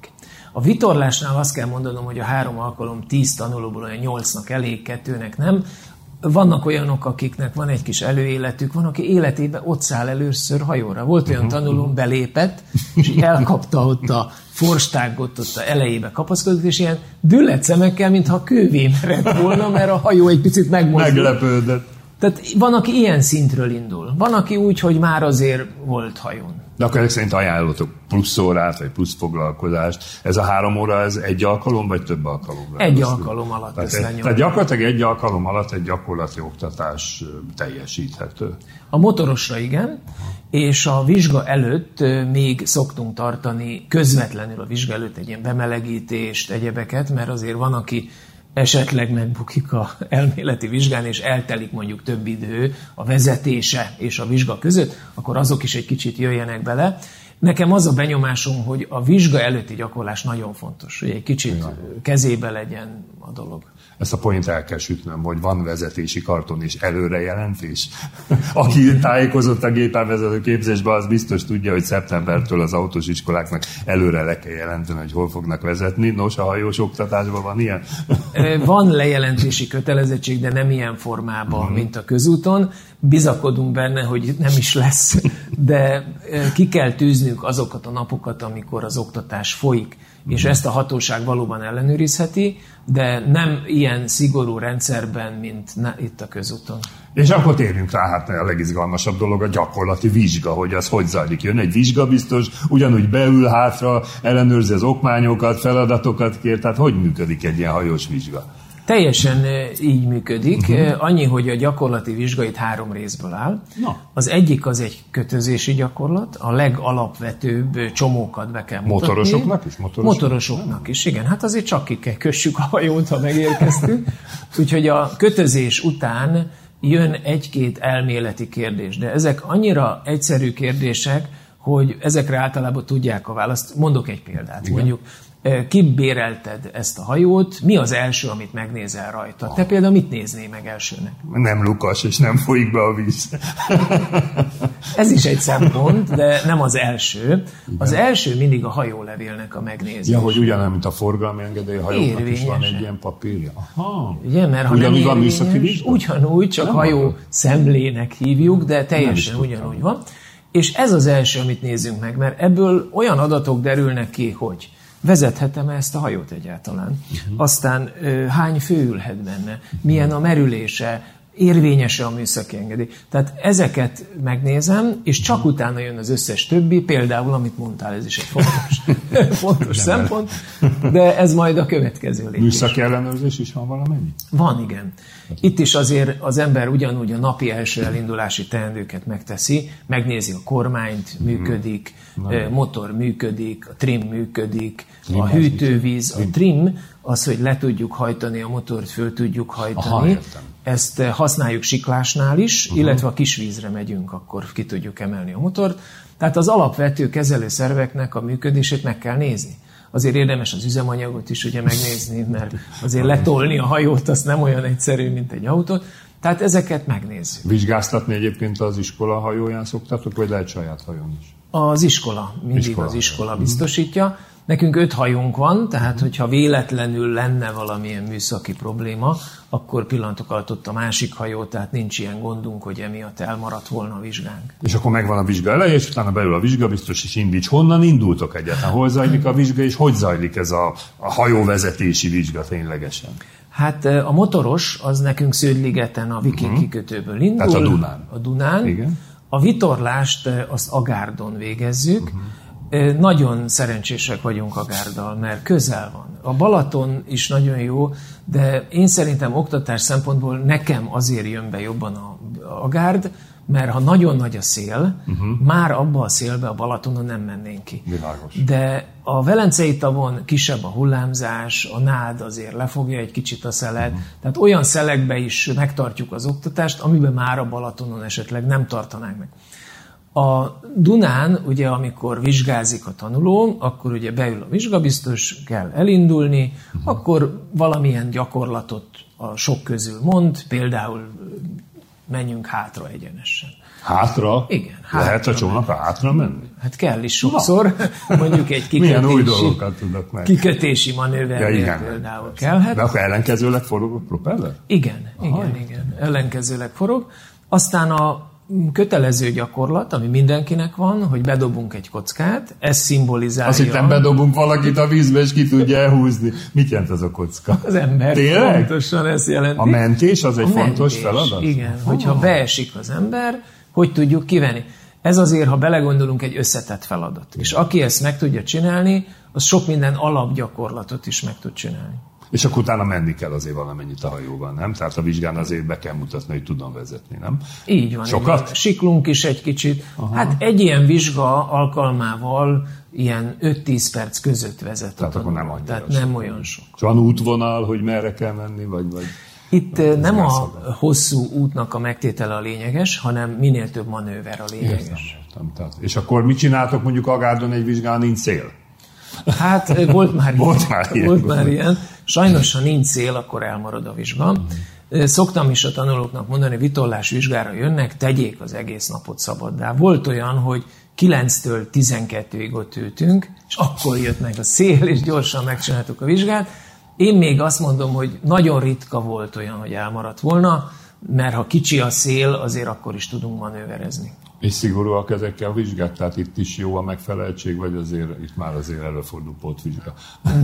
A vitorlásnál azt kell mondanom, hogy a három alkalom tíz tanulóból olyan nyolcnak elég, kettőnek nem. Vannak olyanok, akiknek van egy kis előéletük, van, aki életében ott száll először hajóra. Volt olyan mhm. tanuló, belépett, és elkapta ott a forstágot, ott a elejébe kapaszkodott, és ilyen düllet szemekkel, mintha kővé merett volna, mert a hajó egy picit megmozdult. Meglepődött. Tehát van, aki ilyen szintről indul. Van, aki úgy, hogy már azért volt hajón. De akkor ezek szerint ajánlottok plusz órát, vagy plusz foglalkozást. Ez a három óra, ez egy alkalom, vagy több alkalom? Egy alkalom alatt tehát, egy, tehát gyakorlatilag egy alkalom alatt egy gyakorlati oktatás teljesíthető. A motorosra igen, és a vizsga előtt még szoktunk tartani közvetlenül a vizsga előtt egy ilyen bemelegítést, egyebeket, mert azért van, aki esetleg megbukik a elméleti vizsgán, és eltelik mondjuk több idő a vezetése és a vizsga között, akkor azok is egy kicsit jöjjenek bele. Nekem az a benyomásom, hogy a vizsga előtti gyakorlás nagyon fontos, hogy egy kicsit kezébe legyen a dolog ezt a point el kell sütnöm, hogy van vezetési karton és előrejelentés. *laughs* Aki tájékozott a gépelvezető képzésbe, az biztos tudja, hogy szeptembertől az autós iskoláknak előre le kell jelenteni, hogy hol fognak vezetni. Nos, a hajós oktatásban van ilyen? *laughs* Van lejelentési kötelezettség, de nem ilyen formában, uh-huh. mint a közúton. bizakodunk benne, hogy nem is lesz, de ki kell tűznünk azokat a napokat, amikor az oktatás folyik, és ezt a hatóság valóban ellenőrizheti, de nem ilyen szigorú rendszerben, mint itt a közúton. És akkor térjünk rá, hát a legizgalmasabb dolog a gyakorlati vizsga, hogy az hogy zajlik. Jön egy vizsgabiztos, ugyanúgy beül hátra, ellenőrzi az okmányokat, feladatokat kér, tehát hogy működik egy ilyen hajós vizsga? Teljesen így működik. Uh-huh. Annyi, hogy a gyakorlati vizsga itt három részből áll. No. Az egyik az egy kötözési gyakorlat, a legalapvetőbb csomókat be kell mutatni. Motorosoknak is? Motorosoknak, Motorosoknak is, igen. Hát azért csak ki kell kössük a hajót, ha megérkeztünk. *laughs* Úgyhogy a kötözés után jön egy-két elméleti kérdés, de ezek annyira egyszerű kérdések, hogy ezekre általában tudják a választ. Mondok egy példát. Igen. Mondjuk kibérelted ezt a hajót, mi az első, amit megnézel rajta? Te például mit néznél meg elsőnek? Nem lukas, és nem folyik be a víz. *laughs* Ez is egy szempont, de nem az első. Az első mindig a hajólevélnek a megnézés. Ja, hogy ugyanaz, mint a forgalmi engedély, a hajóknak is van egy ilyen papírja. Aha. Ugye, mert ha ugyanúgy nem érvényes, ugyanúgy, csak nem hajó van. szemlének hívjuk, de teljesen ugyanúgy van. És ez az első, amit nézzünk meg, mert ebből olyan adatok derülnek ki, hogy vezethetem -e ezt a hajót egyáltalán. Uh-huh. Aztán hány fő ülhet benne, milyen a merülése, érvényes a műszaki engedély. Tehát ezeket megnézem, és csak uh-huh. utána jön az összes többi, például, amit mondtál, ez is egy fontos, *laughs* fontos szempont, de ez majd a következő lépés. Műszaki ellenőrzés is van valamennyi? Van, igen. Itt is azért az ember ugyanúgy a napi első elindulási teendőket megteszi, megnézi a kormányt, működik, uh-huh. motor működik, a trim működik, trim a hűtővíz, a trim, az, hogy le tudjuk hajtani a motort, föl tudjuk hajtani. Aha, Ezt használjuk siklásnál is, uh-huh. illetve a kisvízre megyünk, akkor ki tudjuk emelni a motort. Tehát az alapvető kezelőszerveknek a működését meg kell nézni azért érdemes az üzemanyagot is ugye megnézni, mert azért letolni a hajót az nem olyan egyszerű, mint egy autót. Tehát ezeket megnézzük. Vizsgáztatni egyébként az iskola hajóján szoktatok, vagy lehet saját hajón is? Az iskola, mindig iskola. az iskola biztosítja. Nekünk öt hajónk van, tehát hogyha véletlenül lenne valamilyen műszaki probléma, akkor pillanatok alatt ott a másik hajó, tehát nincs ilyen gondunk, hogy emiatt elmaradt volna a vizsgánk. És akkor megvan a vizsga eleje, és utána belül a vizsga, biztos is indíts. Honnan indultok egyáltalán? Hol zajlik a vizsga, és hogy zajlik ez a, a hajóvezetési vizsga ténylegesen? Hát a motoros az nekünk Sződligeten a Viking uh-huh. kikötőből indul. Tehát a Dunán. A Dunán. Igen. A vitorlást azt Agárdon végezzük. Uh-huh nagyon szerencsések vagyunk a gárdal, mert közel van. A Balaton is nagyon jó, de én szerintem oktatás szempontból nekem azért jön be jobban a, a gárd, mert ha nagyon nagy a szél, uh-huh. már abba a szélbe a Balatonon nem mennénk ki. Világos. De a Velencei tavon kisebb a hullámzás, a nád azért lefogja egy kicsit a szelet, uh-huh. tehát olyan szelekbe is megtartjuk az oktatást, amiben már a Balatonon esetleg nem tartanánk meg. A Dunán, ugye, amikor vizsgázik a tanuló, akkor ugye beül a vizsgabiztos, kell elindulni, uh-huh. akkor valamilyen gyakorlatot a sok közül mond, például menjünk hátra egyenesen. Hátra? Igen. Hátra Lehet a csónak hátra menni? Hát kell is sokszor, Na. *laughs* mondjuk egy kikötési, Milyen új dolgokat tudok meg. kikötési manővernél ja, igen, például persze. kellhet. De akkor ellenkezőleg forog a propeller? Igen, Aha, igen, igen. Ellenkezőleg forog. Aztán a kötelező gyakorlat, ami mindenkinek van, hogy bedobunk egy kockát, ez szimbolizálja... Azt hittem bedobunk valakit a vízbe, és ki tudja elhúzni. Mit jelent ez a kocka? Az ember. Tényleg? Pontosan ezt jelenti. A mentés az egy a fontos mentés, feladat? Igen, oh. hogyha beesik az ember, hogy tudjuk kivenni. Ez azért, ha belegondolunk, egy összetett feladat. És aki ezt meg tudja csinálni, az sok minden alapgyakorlatot is meg tud csinálni. És akkor utána menni kell azért valamennyit a hajóban, nem? Tehát a vizsgán azért be kell mutatni, hogy tudom vezetni, nem? Így van. Sokat? Így van. Siklunk is egy kicsit. Aha. Hát egy ilyen vizsga alkalmával ilyen 5-10 perc között vezet. Tehát akkor nem annyira Tehát nem olyan sok. Van útvonal, hogy merre kell menni, vagy... vagy... Itt nem, nem a hosszú útnak a megtétele a lényeges, hanem minél több manőver a lényeges. Értem, értem. Tehát, és akkor mit csináltok mondjuk Agárdon egy vizsgán, nincs cél? Hát volt már volt ilyen. Már ilyen. Volt már ilyen. Sajnos, ha nincs cél, akkor elmarad a vizsga. Szoktam is a tanulóknak mondani, vitorlás vizsgára jönnek, tegyék az egész napot szabaddá. Volt olyan, hogy 9-től 12-ig ott ültünk, és akkor jött meg a szél, és gyorsan megcsináltuk a vizsgát. Én még azt mondom, hogy nagyon ritka volt olyan, hogy elmaradt volna. mert ha kicsi a szél, azért akkor is tudunk manőverezni. És szigorúak ezekkel a vizsgák? Tehát itt is jó a megfeleltség, vagy azért itt már azért előfordul pótvizsga?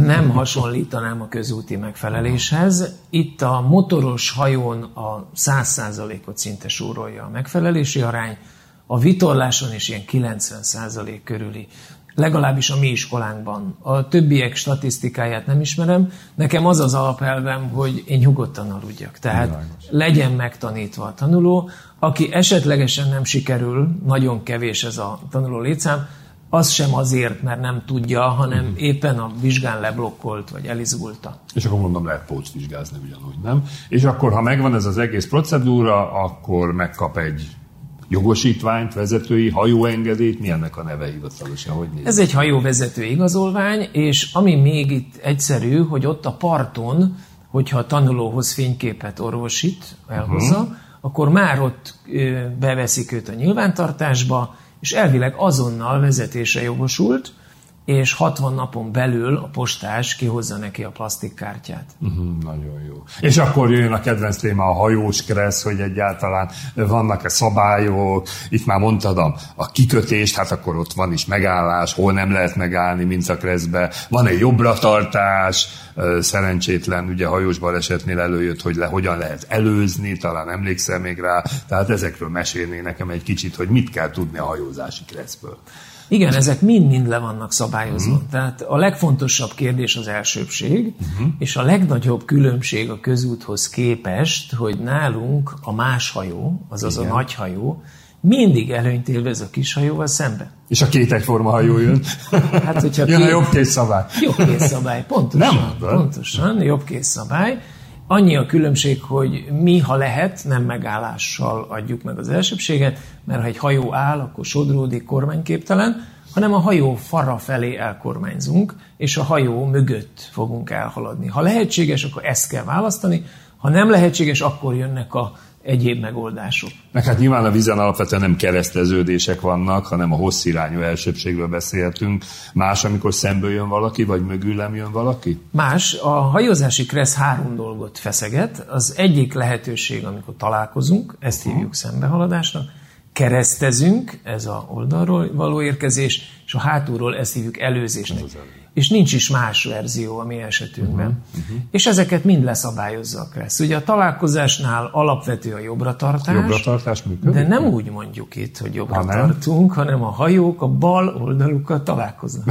Nem hasonlítanám a közúti megfeleléshez. Itt a motoros hajón a 100%-ot szinte súrolja a megfelelési arány, a vitorláson is ilyen 90% körüli legalábbis a mi iskolánkban. A többiek statisztikáját nem ismerem. Nekem az az alapelvem, hogy én nyugodtan aludjak. Tehát legyen megtanítva a tanuló. Aki esetlegesen nem sikerül, nagyon kevés ez a tanuló létszám, az sem azért, mert nem tudja, hanem uh-huh. éppen a vizsgán leblokkolt, vagy elizgulta. És akkor mondom, lehet pótvizsgázni ugyanúgy, nem? És akkor, ha megvan ez az egész procedúra, akkor megkap egy jogosítványt, vezetői hajóengedélyt, mi ennek a neve hivatalosan? Hogy Ez egy hajóvezető igazolvány, és ami még itt egyszerű, hogy ott a parton, hogyha a tanulóhoz fényképet orvosít, elhozza, uh-huh. akkor már ott beveszik őt a nyilvántartásba, és elvileg azonnal vezetése jogosult, és 60 napon belül a postás kihozza neki a plastikkártyát. Uh-huh, nagyon jó. És akkor jön a kedvenc téma a hajós kressz, hogy egyáltalán vannak-e szabályok, itt már mondtad a, a kikötést, hát akkor ott van is megállás, hol nem lehet megállni, mint a kreszbe, van egy jobbra tartás, szerencsétlen, ugye hajós balesetnél előjött, hogy le, hogyan lehet előzni, talán emlékszem még rá, tehát ezekről mesélné nekem egy kicsit, hogy mit kell tudni a hajózási kreszből. Igen, ezek mind-mind le vannak szabályozva. Uh-huh. Tehát a legfontosabb kérdés az elsőbség, uh-huh. és a legnagyobb különbség a közúthoz képest, hogy nálunk a más hajó, azaz Igen. a nagy hajó, mindig előnyt élvez a kis hajóval szemben. És a két egyforma hajó jön. *laughs* Hát, hogyha jön két... a jobb kész szabály. Jobb kész szabály, pontosan. Nem pontosan, jobb kész szabály. Annyi a különbség, hogy mi, ha lehet, nem megállással adjuk meg az elsőbséget, mert ha egy hajó áll, akkor sodródik, kormányképtelen, hanem a hajó fara felé elkormányzunk, és a hajó mögött fogunk elhaladni. Ha lehetséges, akkor ezt kell választani, ha nem lehetséges, akkor jönnek a egyéb megoldások. Meg hát nyilván a vízen alapvetően nem kereszteződések vannak, hanem a hosszirányú elsőbségről beszéltünk. Más, amikor szemből jön valaki, vagy mögül nem jön valaki? Más. A hajózási kressz három dolgot feszeget. Az egyik lehetőség, amikor találkozunk, ezt hívjuk szembehaladásnak, keresztezünk, ez a oldalról való érkezés, és a hátulról ezt hívjuk előzésnek. Ez és nincs is más verzió a mi esetünkben. Uh-huh, uh-huh. És ezeket mind leszabályozza a Kressz. Ugye a találkozásnál alapvető a jobbra tartás, jobbra tartás működik? de nem úgy mondjuk itt, hogy jobbra ha tartunk, hanem a hajók a bal oldalukkal találkoznak.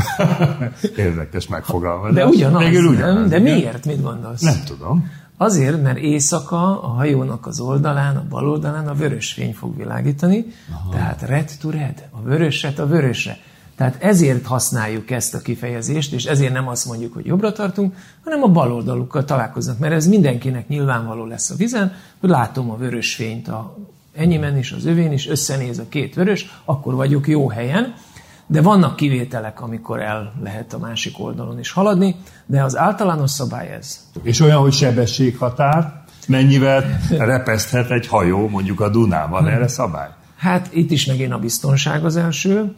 *laughs* Érdekes megfogalmazás. De ugyanaz, ugyanaz nem? De miért? Mit gondolsz? Nem tudom. Azért, mert éjszaka a hajónak az oldalán, a bal oldalán a vörös fény fog világítani, Aha. tehát red to red, a vöröset a vörösre. Tehát ezért használjuk ezt a kifejezést, és ezért nem azt mondjuk, hogy jobbra tartunk, hanem a bal oldalukkal találkoznak, mert ez mindenkinek nyilvánvaló lesz a vizen, hogy látom a vörös fényt a enyémen is, az övén is, összenéz a két vörös, akkor vagyok jó helyen, de vannak kivételek, amikor el lehet a másik oldalon is haladni, de az általános szabály ez. És olyan, hogy sebességhatár, mennyivel repeszthet egy hajó mondjuk a Dunában, erre szabály? Hát itt is megint a biztonság az első.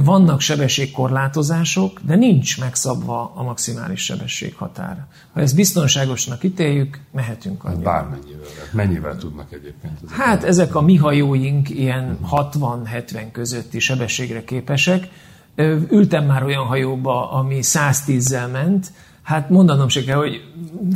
Vannak sebességkorlátozások, de nincs megszabva a maximális sebességhatár. Ha ezt biztonságosnak ítéljük, mehetünk annyira. Bármennyivel. Mennyivel tudnak egyébként? Ezek hát ezek a mi hajóink ilyen 60-70 közötti sebességre képesek. Ültem már olyan hajóba, ami 110-zel ment, Hát mondanom se kell, hogy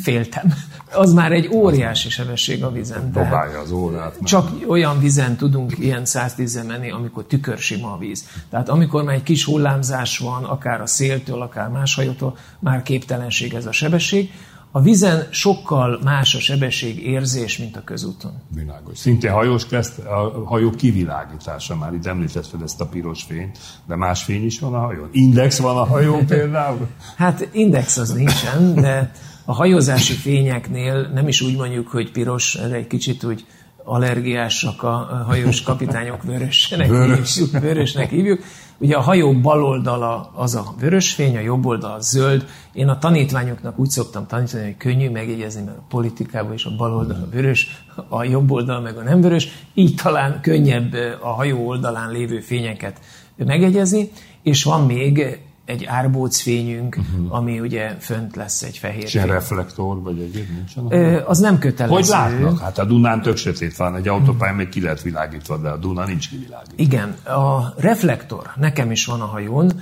féltem. Az már egy óriási sebesség a vizen. Dobálja az órát. Csak olyan vizen tudunk ilyen 110 menni, amikor tükörsima a víz. Tehát amikor már egy kis hullámzás van, akár a széltől, akár más hajótól, már képtelenség ez a sebesség. A vizen sokkal más a sebesség érzés, mint a közúton. Világos. Szintén hajós kezt, a hajó kivilágítása már itt említett fel ezt a piros fényt, de más fény is van a hajón. Index van a hajón például? *laughs* hát index az nincsen, de a hajózási fényeknél nem is úgy mondjuk, hogy piros, de egy kicsit úgy allergiásak a hajós kapitányok vörösnek, Vörös. hívjuk, vörösnek hívjuk. Ugye a hajó bal oldala az a vörös fény, a jobb oldala a zöld. Én a tanítványoknak úgy szoktam tanítani, hogy könnyű megjegyezni, mert a politikában is a bal oldal a vörös, a jobb oldal meg a nem vörös. Így talán könnyebb a hajó oldalán lévő fényeket megjegyezni. És van még egy árbócfényünk, uh-huh. ami ugye fönt lesz egy fehér És ilyen fény. reflektor, vagy egyéb nincsen? Ö, az nem kötelező. Hogy látnak? Hát a Dunán tök sötét van, egy autópályán még ki lehet világítva, de a Duna nincs kivilágítva. Igen, a reflektor nekem is van a hajón,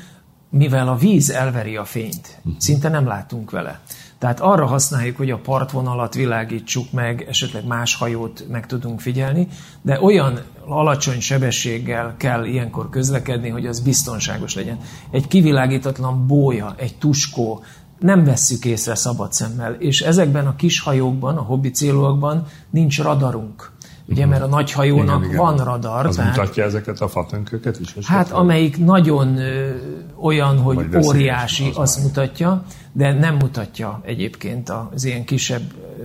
mivel a víz elveri a fényt, szinte nem látunk vele. Tehát arra használjuk, hogy a partvonalat világítsuk meg, esetleg más hajót meg tudunk figyelni, de olyan alacsony sebességgel kell ilyenkor közlekedni, hogy az biztonságos legyen. Egy kivilágítatlan bója, egy tuskó, nem vesszük észre szabad szemmel, és ezekben a kis hajókban, a hobbi célúakban nincs radarunk. Ugye, mert a nagy hajónak Igen, igen. van radar, Az tehát mutatja ezeket a fatönköket is? Hát esetleg? amelyik nagyon ö, olyan, hogy Vagy óriási, az azt mutatja, de nem mutatja egyébként az ilyen kisebb ö,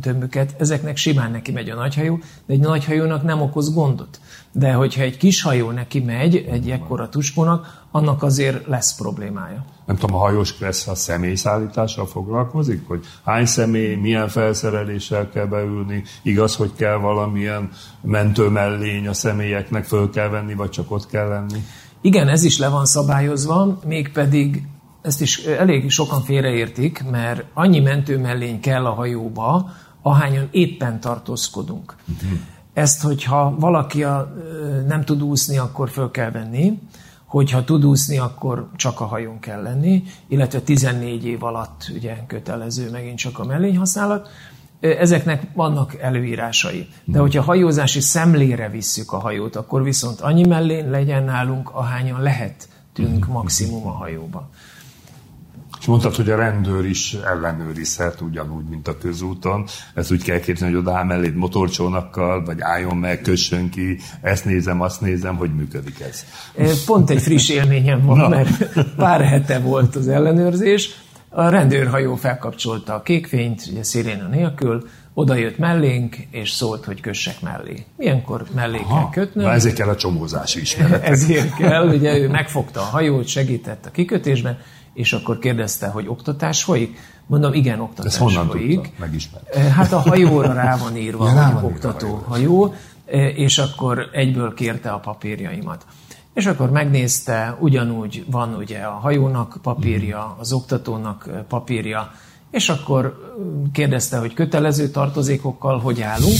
tömböket. Ezeknek simán neki megy a nagyhajó, de egy nagyhajónak nem okoz gondot. De hogyha egy kis hajó neki megy, egy ekkora tuskónak, annak azért lesz problémája. Nem tudom, a hajós kressz a személyszállítással foglalkozik, hogy hány személy, milyen felszereléssel kell beülni, igaz, hogy kell valamilyen mentő mellény a személyeknek föl kell venni, vagy csak ott kell lenni? Igen, ez is le van szabályozva, mégpedig ezt is elég sokan félreértik, mert annyi mentőmellény kell a hajóba, ahányan éppen tartózkodunk. Ezt, hogyha valaki a, ö, nem tud úszni, akkor föl kell venni, hogyha tud úszni, akkor csak a hajón kell lenni, illetve 14 év alatt ugye kötelező megint csak a mellény használat. Ö, Ezeknek vannak előírásai. De hogyha hajózási szemlére visszük a hajót, akkor viszont annyi mellén legyen nálunk, ahányan lehetünk maximum a hajóba. És mondtad, hogy a rendőr is ellenőrizhet ugyanúgy, mint a közúton. Ezt úgy kell képzelni, hogy odaáll melléd motorcsónakkal, vagy álljon meg, kössön ki, ezt nézem, azt nézem, hogy működik ez. Pont egy friss élményem van, Na. mert pár hete volt az ellenőrzés. A rendőrhajó felkapcsolta a kékfényt, ugye sziréna nélkül, oda jött mellénk, és szólt, hogy kössek mellé. Ilyenkor mellé kell kötnöm. Na ezért kell a csomózási ismeret. Ezért kell, ugye ő megfogta a hajót, segített a kikötésben, és akkor kérdezte, hogy oktatás folyik. Mondom, igen, oktatás Ezt honnan folyik. tudta? Megismert. Hát a hajóra rá van *laughs* írva, Ja, hogy oktató hajó, és akkor egyből kérte a papírjaimat. És akkor megnézte, ugyanúgy van ugye a hajónak papírja, az oktatónak papírja, és akkor kérdezte, hogy kötelező tartozékokkal hogy állunk.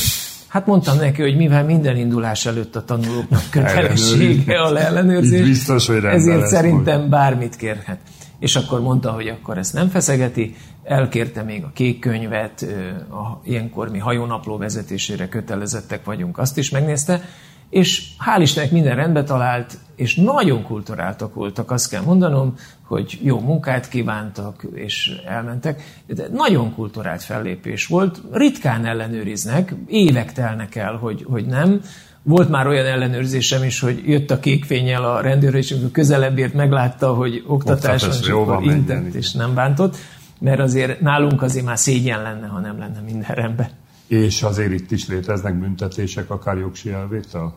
Hát mondtam neki, hogy mivel minden indulás előtt a tanulóknak kötelessége a ellenőrzés, Így biztos, hogy ezért lesz szerintem bármit kérhet. És akkor mondta, hogy akkor ezt nem feszegeti, elkérte még a kék könyvet, a, ilyenkor mi hajónapló vezetésére kötelezettek vagyunk, azt is megnézte, és hál' Istennek minden rendbe talált, és nagyon kulturáltak voltak, azt kell mondanom, hogy jó munkát kívántak, és elmentek. De nagyon kulturált fellépés volt. Ritkán ellenőriznek, évek telnek el, hogy, hogy nem. Volt már olyan ellenőrzésem is, hogy jött a kékfényel a rendőr, és amikor közelebb ért, meglátta, hogy oktatás van, Oktatás, és akkor intett, igen. és nem bántott. Mert azért nálunk azért már szégyen lenne, ha nem lenne minden rendben. És azért itt is léteznek büntetések, akár jogsi elvétel?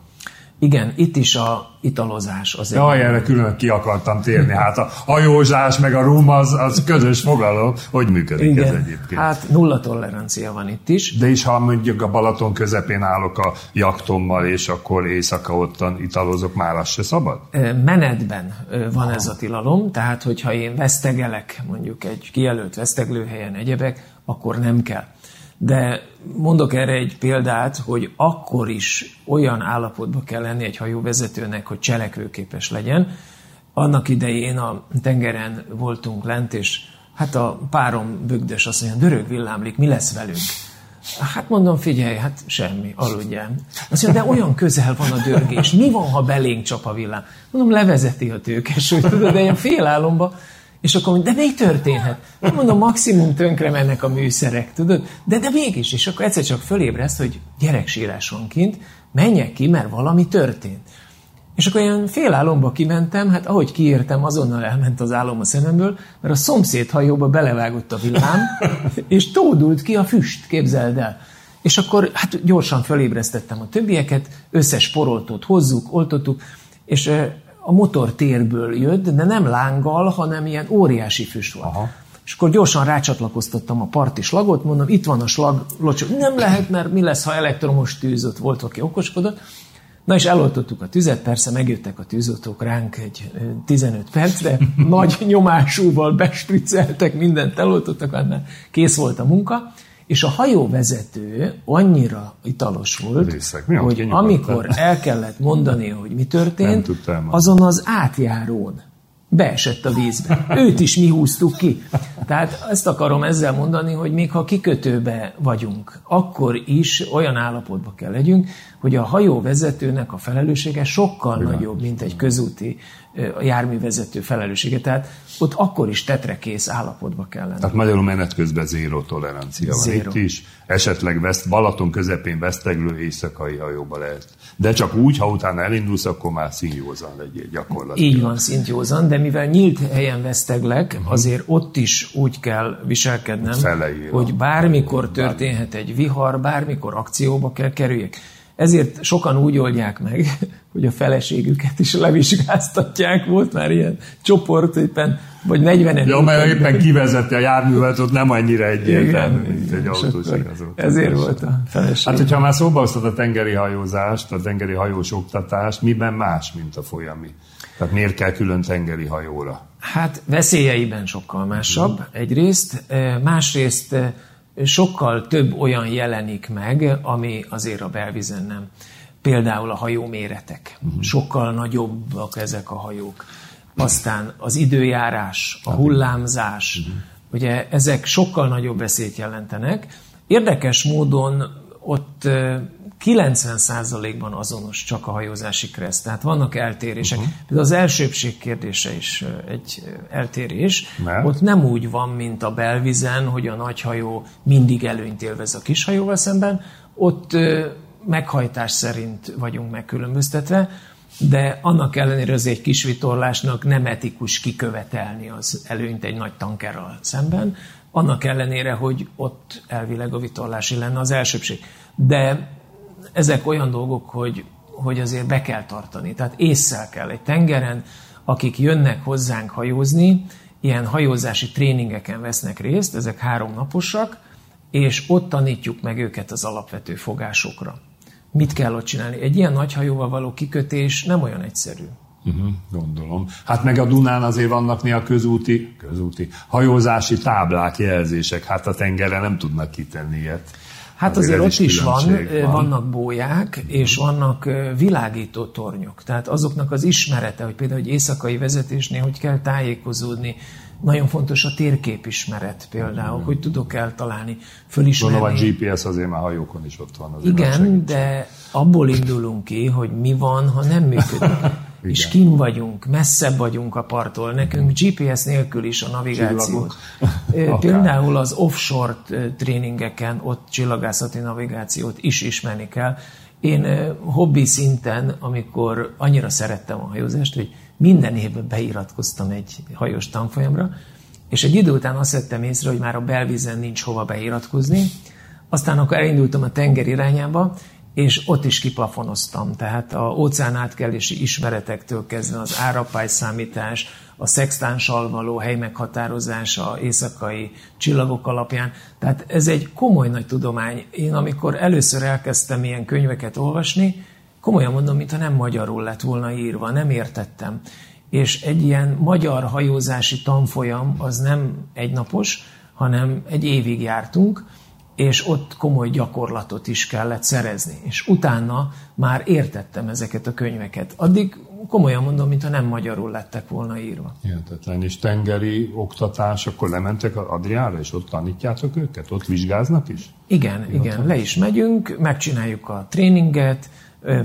Igen, itt is a italozás az egy Jaj, erre külön ki akartam térni. *laughs* Hát a hajózás meg a rum az, az közös fogalom. Hogy működik ez egyébként? hát nulla tolerancia van itt is. De is, ha mondjuk a Balaton közepén állok a jaktommal, és akkor éjszaka ottan italozok, már az se szabad? Menetben van ez a tilalom, tehát hogyha én vesztegelek mondjuk egy kijelölt veszteglőhelyen egyebek, akkor nem kell. De mondok erre egy példát, hogy akkor is olyan állapotba kell lenni egy hajóvezetőnek, hogy cselekvőképes legyen. Annak idején a tengeren voltunk lent, és hát a párom bögdös azt mondja, dörög villámlik, mi lesz velünk? Hát mondom, figyelj, hát semmi, aludjál. Azt mondja, de olyan közel van a dörgés, mi van, ha belénk csap a villám? Mondom, levezeti a tőkes, hogy tudod, de ilyen félálomba. És akkor mondja, de mi történhet? Hát mondom, maximum tönkre mennek a műszerek, tudod? De, de mégis, és akkor egyszer csak fölébreszt, hogy gyereksírás van kint, menjek ki, mert valami történt. És akkor ilyen félálomba kimentem, hát ahogy kiértem, azonnal elment az álom a szememből, mert a szomszéd hajóba belevágott a villám, *laughs* és tódult ki a füst, képzeld el. És akkor hát gyorsan fölébresztettem a többieket, összes poroltót hozzuk, oltottuk, és a motor térből jött, de nem lánggal, hanem ilyen óriási füst volt. Aha. És akkor gyorsan rácsatlakoztattam a parti slagot, mondom, itt van a slag, locsó. Nem lehet, mert mi lesz, ha elektromos tűz, ott volt, aki okoskodott. Na és eloltottuk a tüzet, persze megjöttek a tűzoltók ránk egy 15 percre, nagy nyomásúval bestriceltek, mindent eloltottak, annál kész volt a munka, és a hajóvezető annyira italos volt. Mi, hogy amikor el kellett mondani, hogy mi történt, azon az átjárón beesett a vízbe. Őt is mi húztuk ki. Tehát ezt akarom ezzel mondani, hogy még ha kikötőbe vagyunk, akkor is olyan állapotba kell legyünk, hogy a hajóvezetőnek a felelőssége sokkal nagyobb, mint egy közúti járművezető felelőssége. Tehát ott akkor is tetrekész állapotba kell lenni. Tehát magyarul menet közben zéró tolerancia van itt is. Esetleg veszt, Balaton közepén veszteglő éjszakai hajóba lehet. De csak úgy, ha utána elindulsz, akkor már színjózan legyél gyakorlatilag. Így van, szintjózan, de mivel nyílt helyen veszteglek, azért ott is úgy kell viselkednem, Felejél a- hogy bármikor történhet egy vihar, bármikor akcióba kell kerüljek. Ezért sokan úgy oldják meg, *laughs* hogy a feleségüket is levizsgáztatják. Volt már ilyen csoport éppen, vagy 40 Ja, mert éppen kivezeti a járművet, ott nem annyira egyértelmű, mint egy autós. Ezért volt a feleség. Hát, hogyha már szóba hoztad a tengeri hajózást, a tengeri hajós oktatást, miben más, mint a folyami? Tehát miért kell külön tengeri hajóra? Hát veszélyeiben sokkal másabb egyrészt, másrészt sokkal több olyan jelenik meg, ami azért a belvízen nem. Például a hajó méretek. Sokkal nagyobbak ezek a hajók. Aztán az időjárás, a hullámzás, ugye ezek sokkal nagyobb veszélyt jelentenek. Érdekes módon ott 90%-ban azonos csak a hajózási kreszt, tehát vannak eltérések. Uh-huh. Például az elsőbség kérdése is egy eltérés. Mert? Ott nem úgy van, mint a belvizen, hogy a nagy hajó mindig előnyt élvez a kis hajóval szemben. Ott meghajtás szerint vagyunk megkülönböztetve, de annak ellenére az egy kis vitorlásnak nem etikus kikövetelni az előnyt egy nagy tankerral szemben, annak ellenére, hogy ott elvileg a vitorlási lenne az elsőbség. De ezek olyan dolgok, hogy, hogy azért be kell tartani. Tehát észszel kell egy tengeren, akik jönnek hozzánk hajózni, ilyen hajózási tréningeken vesznek részt, ezek háromnaposak, és ott tanítjuk meg őket az alapvető fogásokra. Mit kell ott csinálni? Egy ilyen nagy hajóval való kikötés nem olyan egyszerű. Uh-huh, gondolom. Hát meg a Dunán azért vannak néha közúti, közúti hajózási táblák, jelzések. Hát a tengerre nem tudnak kitenni ilyet. Hát Azért azért, ott is van, különbség van. vannak bóják, és vannak ö, világító tornyok. Tehát azoknak az ismerete, hogy például egy éjszakai vezetésnél, hogy kell tájékozódni, nagyon fontos a térképismeret például, hogy tudok eltalálni, fölismerni. Gondolom a GPS azért már hajókon is ott van. Azért Igen, de abból indulunk ki, hogy mi van, ha nem működik. *laughs* és kim vagyunk, messzebb vagyunk a parttól. Nekünk GPS nélkül is a *laughs* Akár. Például az offshore tréningeken, ott csillagászati navigációt is ismerni kell. Én hobbi szinten, amikor annyira szerettem a hajózást, hogy minden évben beiratkoztam egy hajós tanfolyamra, és egy idő után azt vettem észre, hogy már a belvízen nincs hova beiratkozni, aztán akkor elindultam a tenger irányába, és ott is kiplafonoztam. Tehát a óceán átkelési ismeretektől kezdve az árapály számítás, a szextánssal való helymeghatározás a éjszakai csillagok alapján. Tehát ez egy komoly nagy tudomány. Én amikor először elkezdtem ilyen könyveket olvasni, komolyan mondom, mintha nem magyarul lett volna írva, nem értettem. És egy ilyen magyar hajózási tanfolyam az nem egynapos, hanem egy évig jártunk, és ott komoly gyakorlatot is kellett szerezni. És utána már értettem ezeket a könyveket. Addig komolyan mondom, mintha nem magyarul lettek volna írva. Hihetetlen. És tengeri oktatás, akkor lementek az Adriára, és ott tanítjátok őket? Ott vizsgáznak is? Igen, igen, le is megyünk, megcsináljuk a tréninget,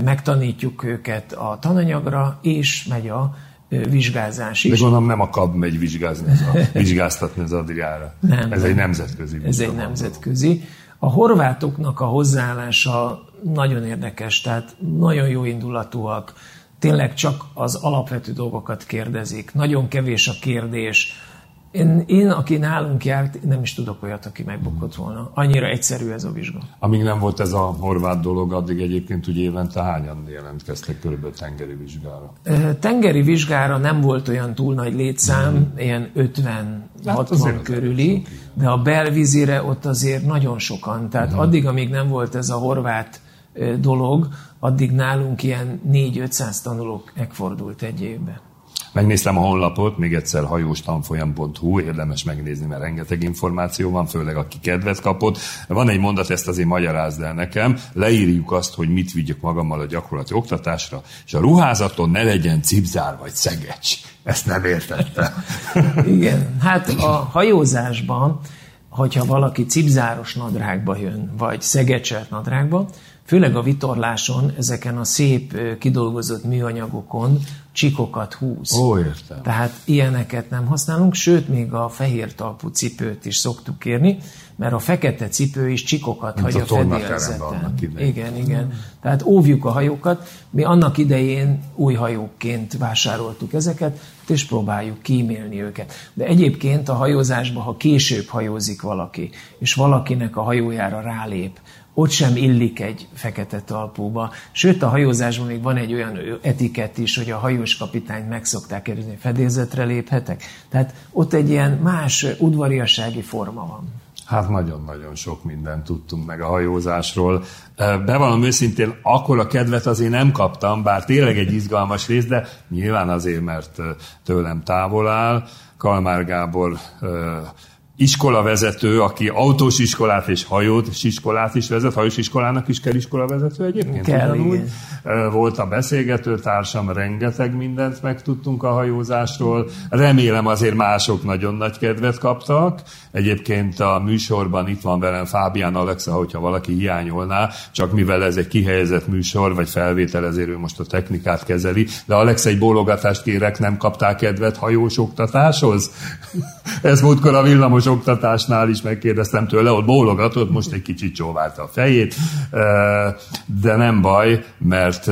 megtanítjuk őket a tananyagra, és megy a vizsgázás De is. gondolom nem a KAB megy vizsgázni az a, *laughs* vizsgáztatni az Adriára. Nem, Ez nem. egy nemzetközi Ez egy nemzetközi. A horvátoknak a hozzáállása nagyon érdekes, tehát nagyon jó indulatúak, tényleg csak az alapvető dolgokat kérdezik, nagyon kevés a kérdés. Én, én aki nálunk járt, nem is tudok olyat, aki megbukott volna. Annyira egyszerű ez a vizsga. Amíg nem volt ez a horvát dolog, addig egyébként ugye évente hányan jelentkeztek körülbelül tengeri vizsgára? Ö, Tengeri vizsgára nem volt olyan túl nagy létszám, ilyen 50-60 Hát körüli, de a belvízire ott azért nagyon sokan. Tehát addig, amíg nem volt ez a horvát dolog, addig nálunk ilyen 4-500 tanuló megfordult egy évben. Megnéztem a honlapot, még egyszer hajóstanfolyam.hu, érdemes megnézni, mert rengeteg információ van, főleg aki kedvet kapott. Van egy mondat, ezt azért magyarázd el nekem, leírjuk azt, hogy mit vigyek magammal a gyakorlati oktatásra, és a ruházaton ne legyen cipzár vagy szegecs. Ezt nem értettem. *laughs* Igen, hát a hajózásban, hogyha valaki cipzáros nadrágba jön, vagy szegecselt nadrágba, főleg a vitorláson, ezeken a szép kidolgozott műanyagokon csikokat húz. Ó, értem. Tehát ilyeneket nem használunk, sőt, még a fehér talpú cipőt is szoktuk kérni, mert a fekete cipő is csikokat Mint hagy a a fedélzeten. Igen, igen. Mm. Tehát óvjuk a hajókat. Mi annak idején új hajókként vásároltuk ezeket, és próbáljuk kímélni őket. De egyébként a hajózásban, ha később hajózik valaki, és valakinek a hajójára rálép, ott sem illik egy fekete talpúba. Sőt, a hajózásban még van egy olyan etikett is, hogy a hajós kapitányt meg szokták kérdezni, fedélzetre léphetek. Tehát ott egy ilyen más udvariassági forma van. Hát nagyon-nagyon sok mindent tudtunk meg a hajózásról. Bevallom őszintén, akkor a kedvet azért nem kaptam, bár tényleg egy izgalmas rész, de nyilván azért, mert tőlem távol áll. Kalmár Gábor iskolavezető, aki autós iskolát és hajós iskolát is vezet, hajós iskolának is kell iskolavezető egyébként. Kell, ugyanúgy. Volt a beszélgető társam, rengeteg mindent megtudtunk a hajózásról. Remélem azért mások nagyon nagy kedvet kaptak. Egyébként a műsorban itt van velem Fábián Alexa, hogyha valaki hiányolná, csak mivel ez egy kihelyezett műsor, vagy felvétel, ezért ő most a technikát kezeli. De Alexa, egy bólogatást kérek, nem kapták kedvet hajós oktatáshoz? *laughs* ez múltkor a villamos oktatásnál is megkérdeztem tőle, ott bólogatott, most egy kicsit csóválta a fejét, de nem baj, mert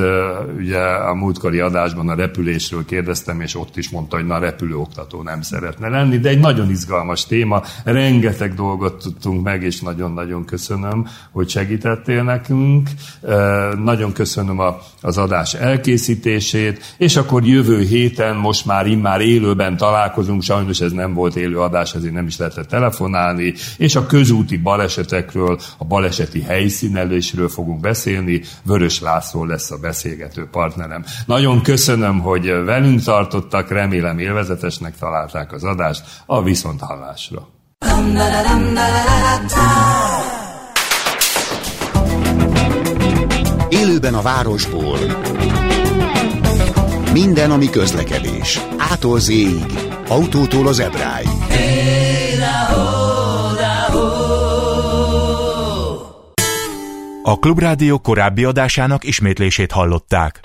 ugye a múltkori adásban a repülésről kérdeztem, és ott is mondta, hogy na repülőoktató nem szeretne lenni, de egy nagyon izgalmas téma, rengeteg dolgot tudtunk meg, és nagyon-nagyon köszönöm, hogy segítettél nekünk. Nagyon köszönöm a, az adás elkészítését, és akkor jövő héten most már immár élőben találkozunk, sajnos ez nem volt élő adás, ezért nem is lehetett telefonálni, és a közúti balesetekről, a baleseti helyszínelésről fogunk beszélni. Vörös László lesz a beszélgető partnerem. Nagyon köszönöm, hogy velünk tartottak, remélem élvezetesnek találták az adást. A viszonthallásra! Élőben a városból. Minden, ami közlekedés. Ától z autótól az ebráig. A Klubrádió korábbi adásának ismétlését hallották.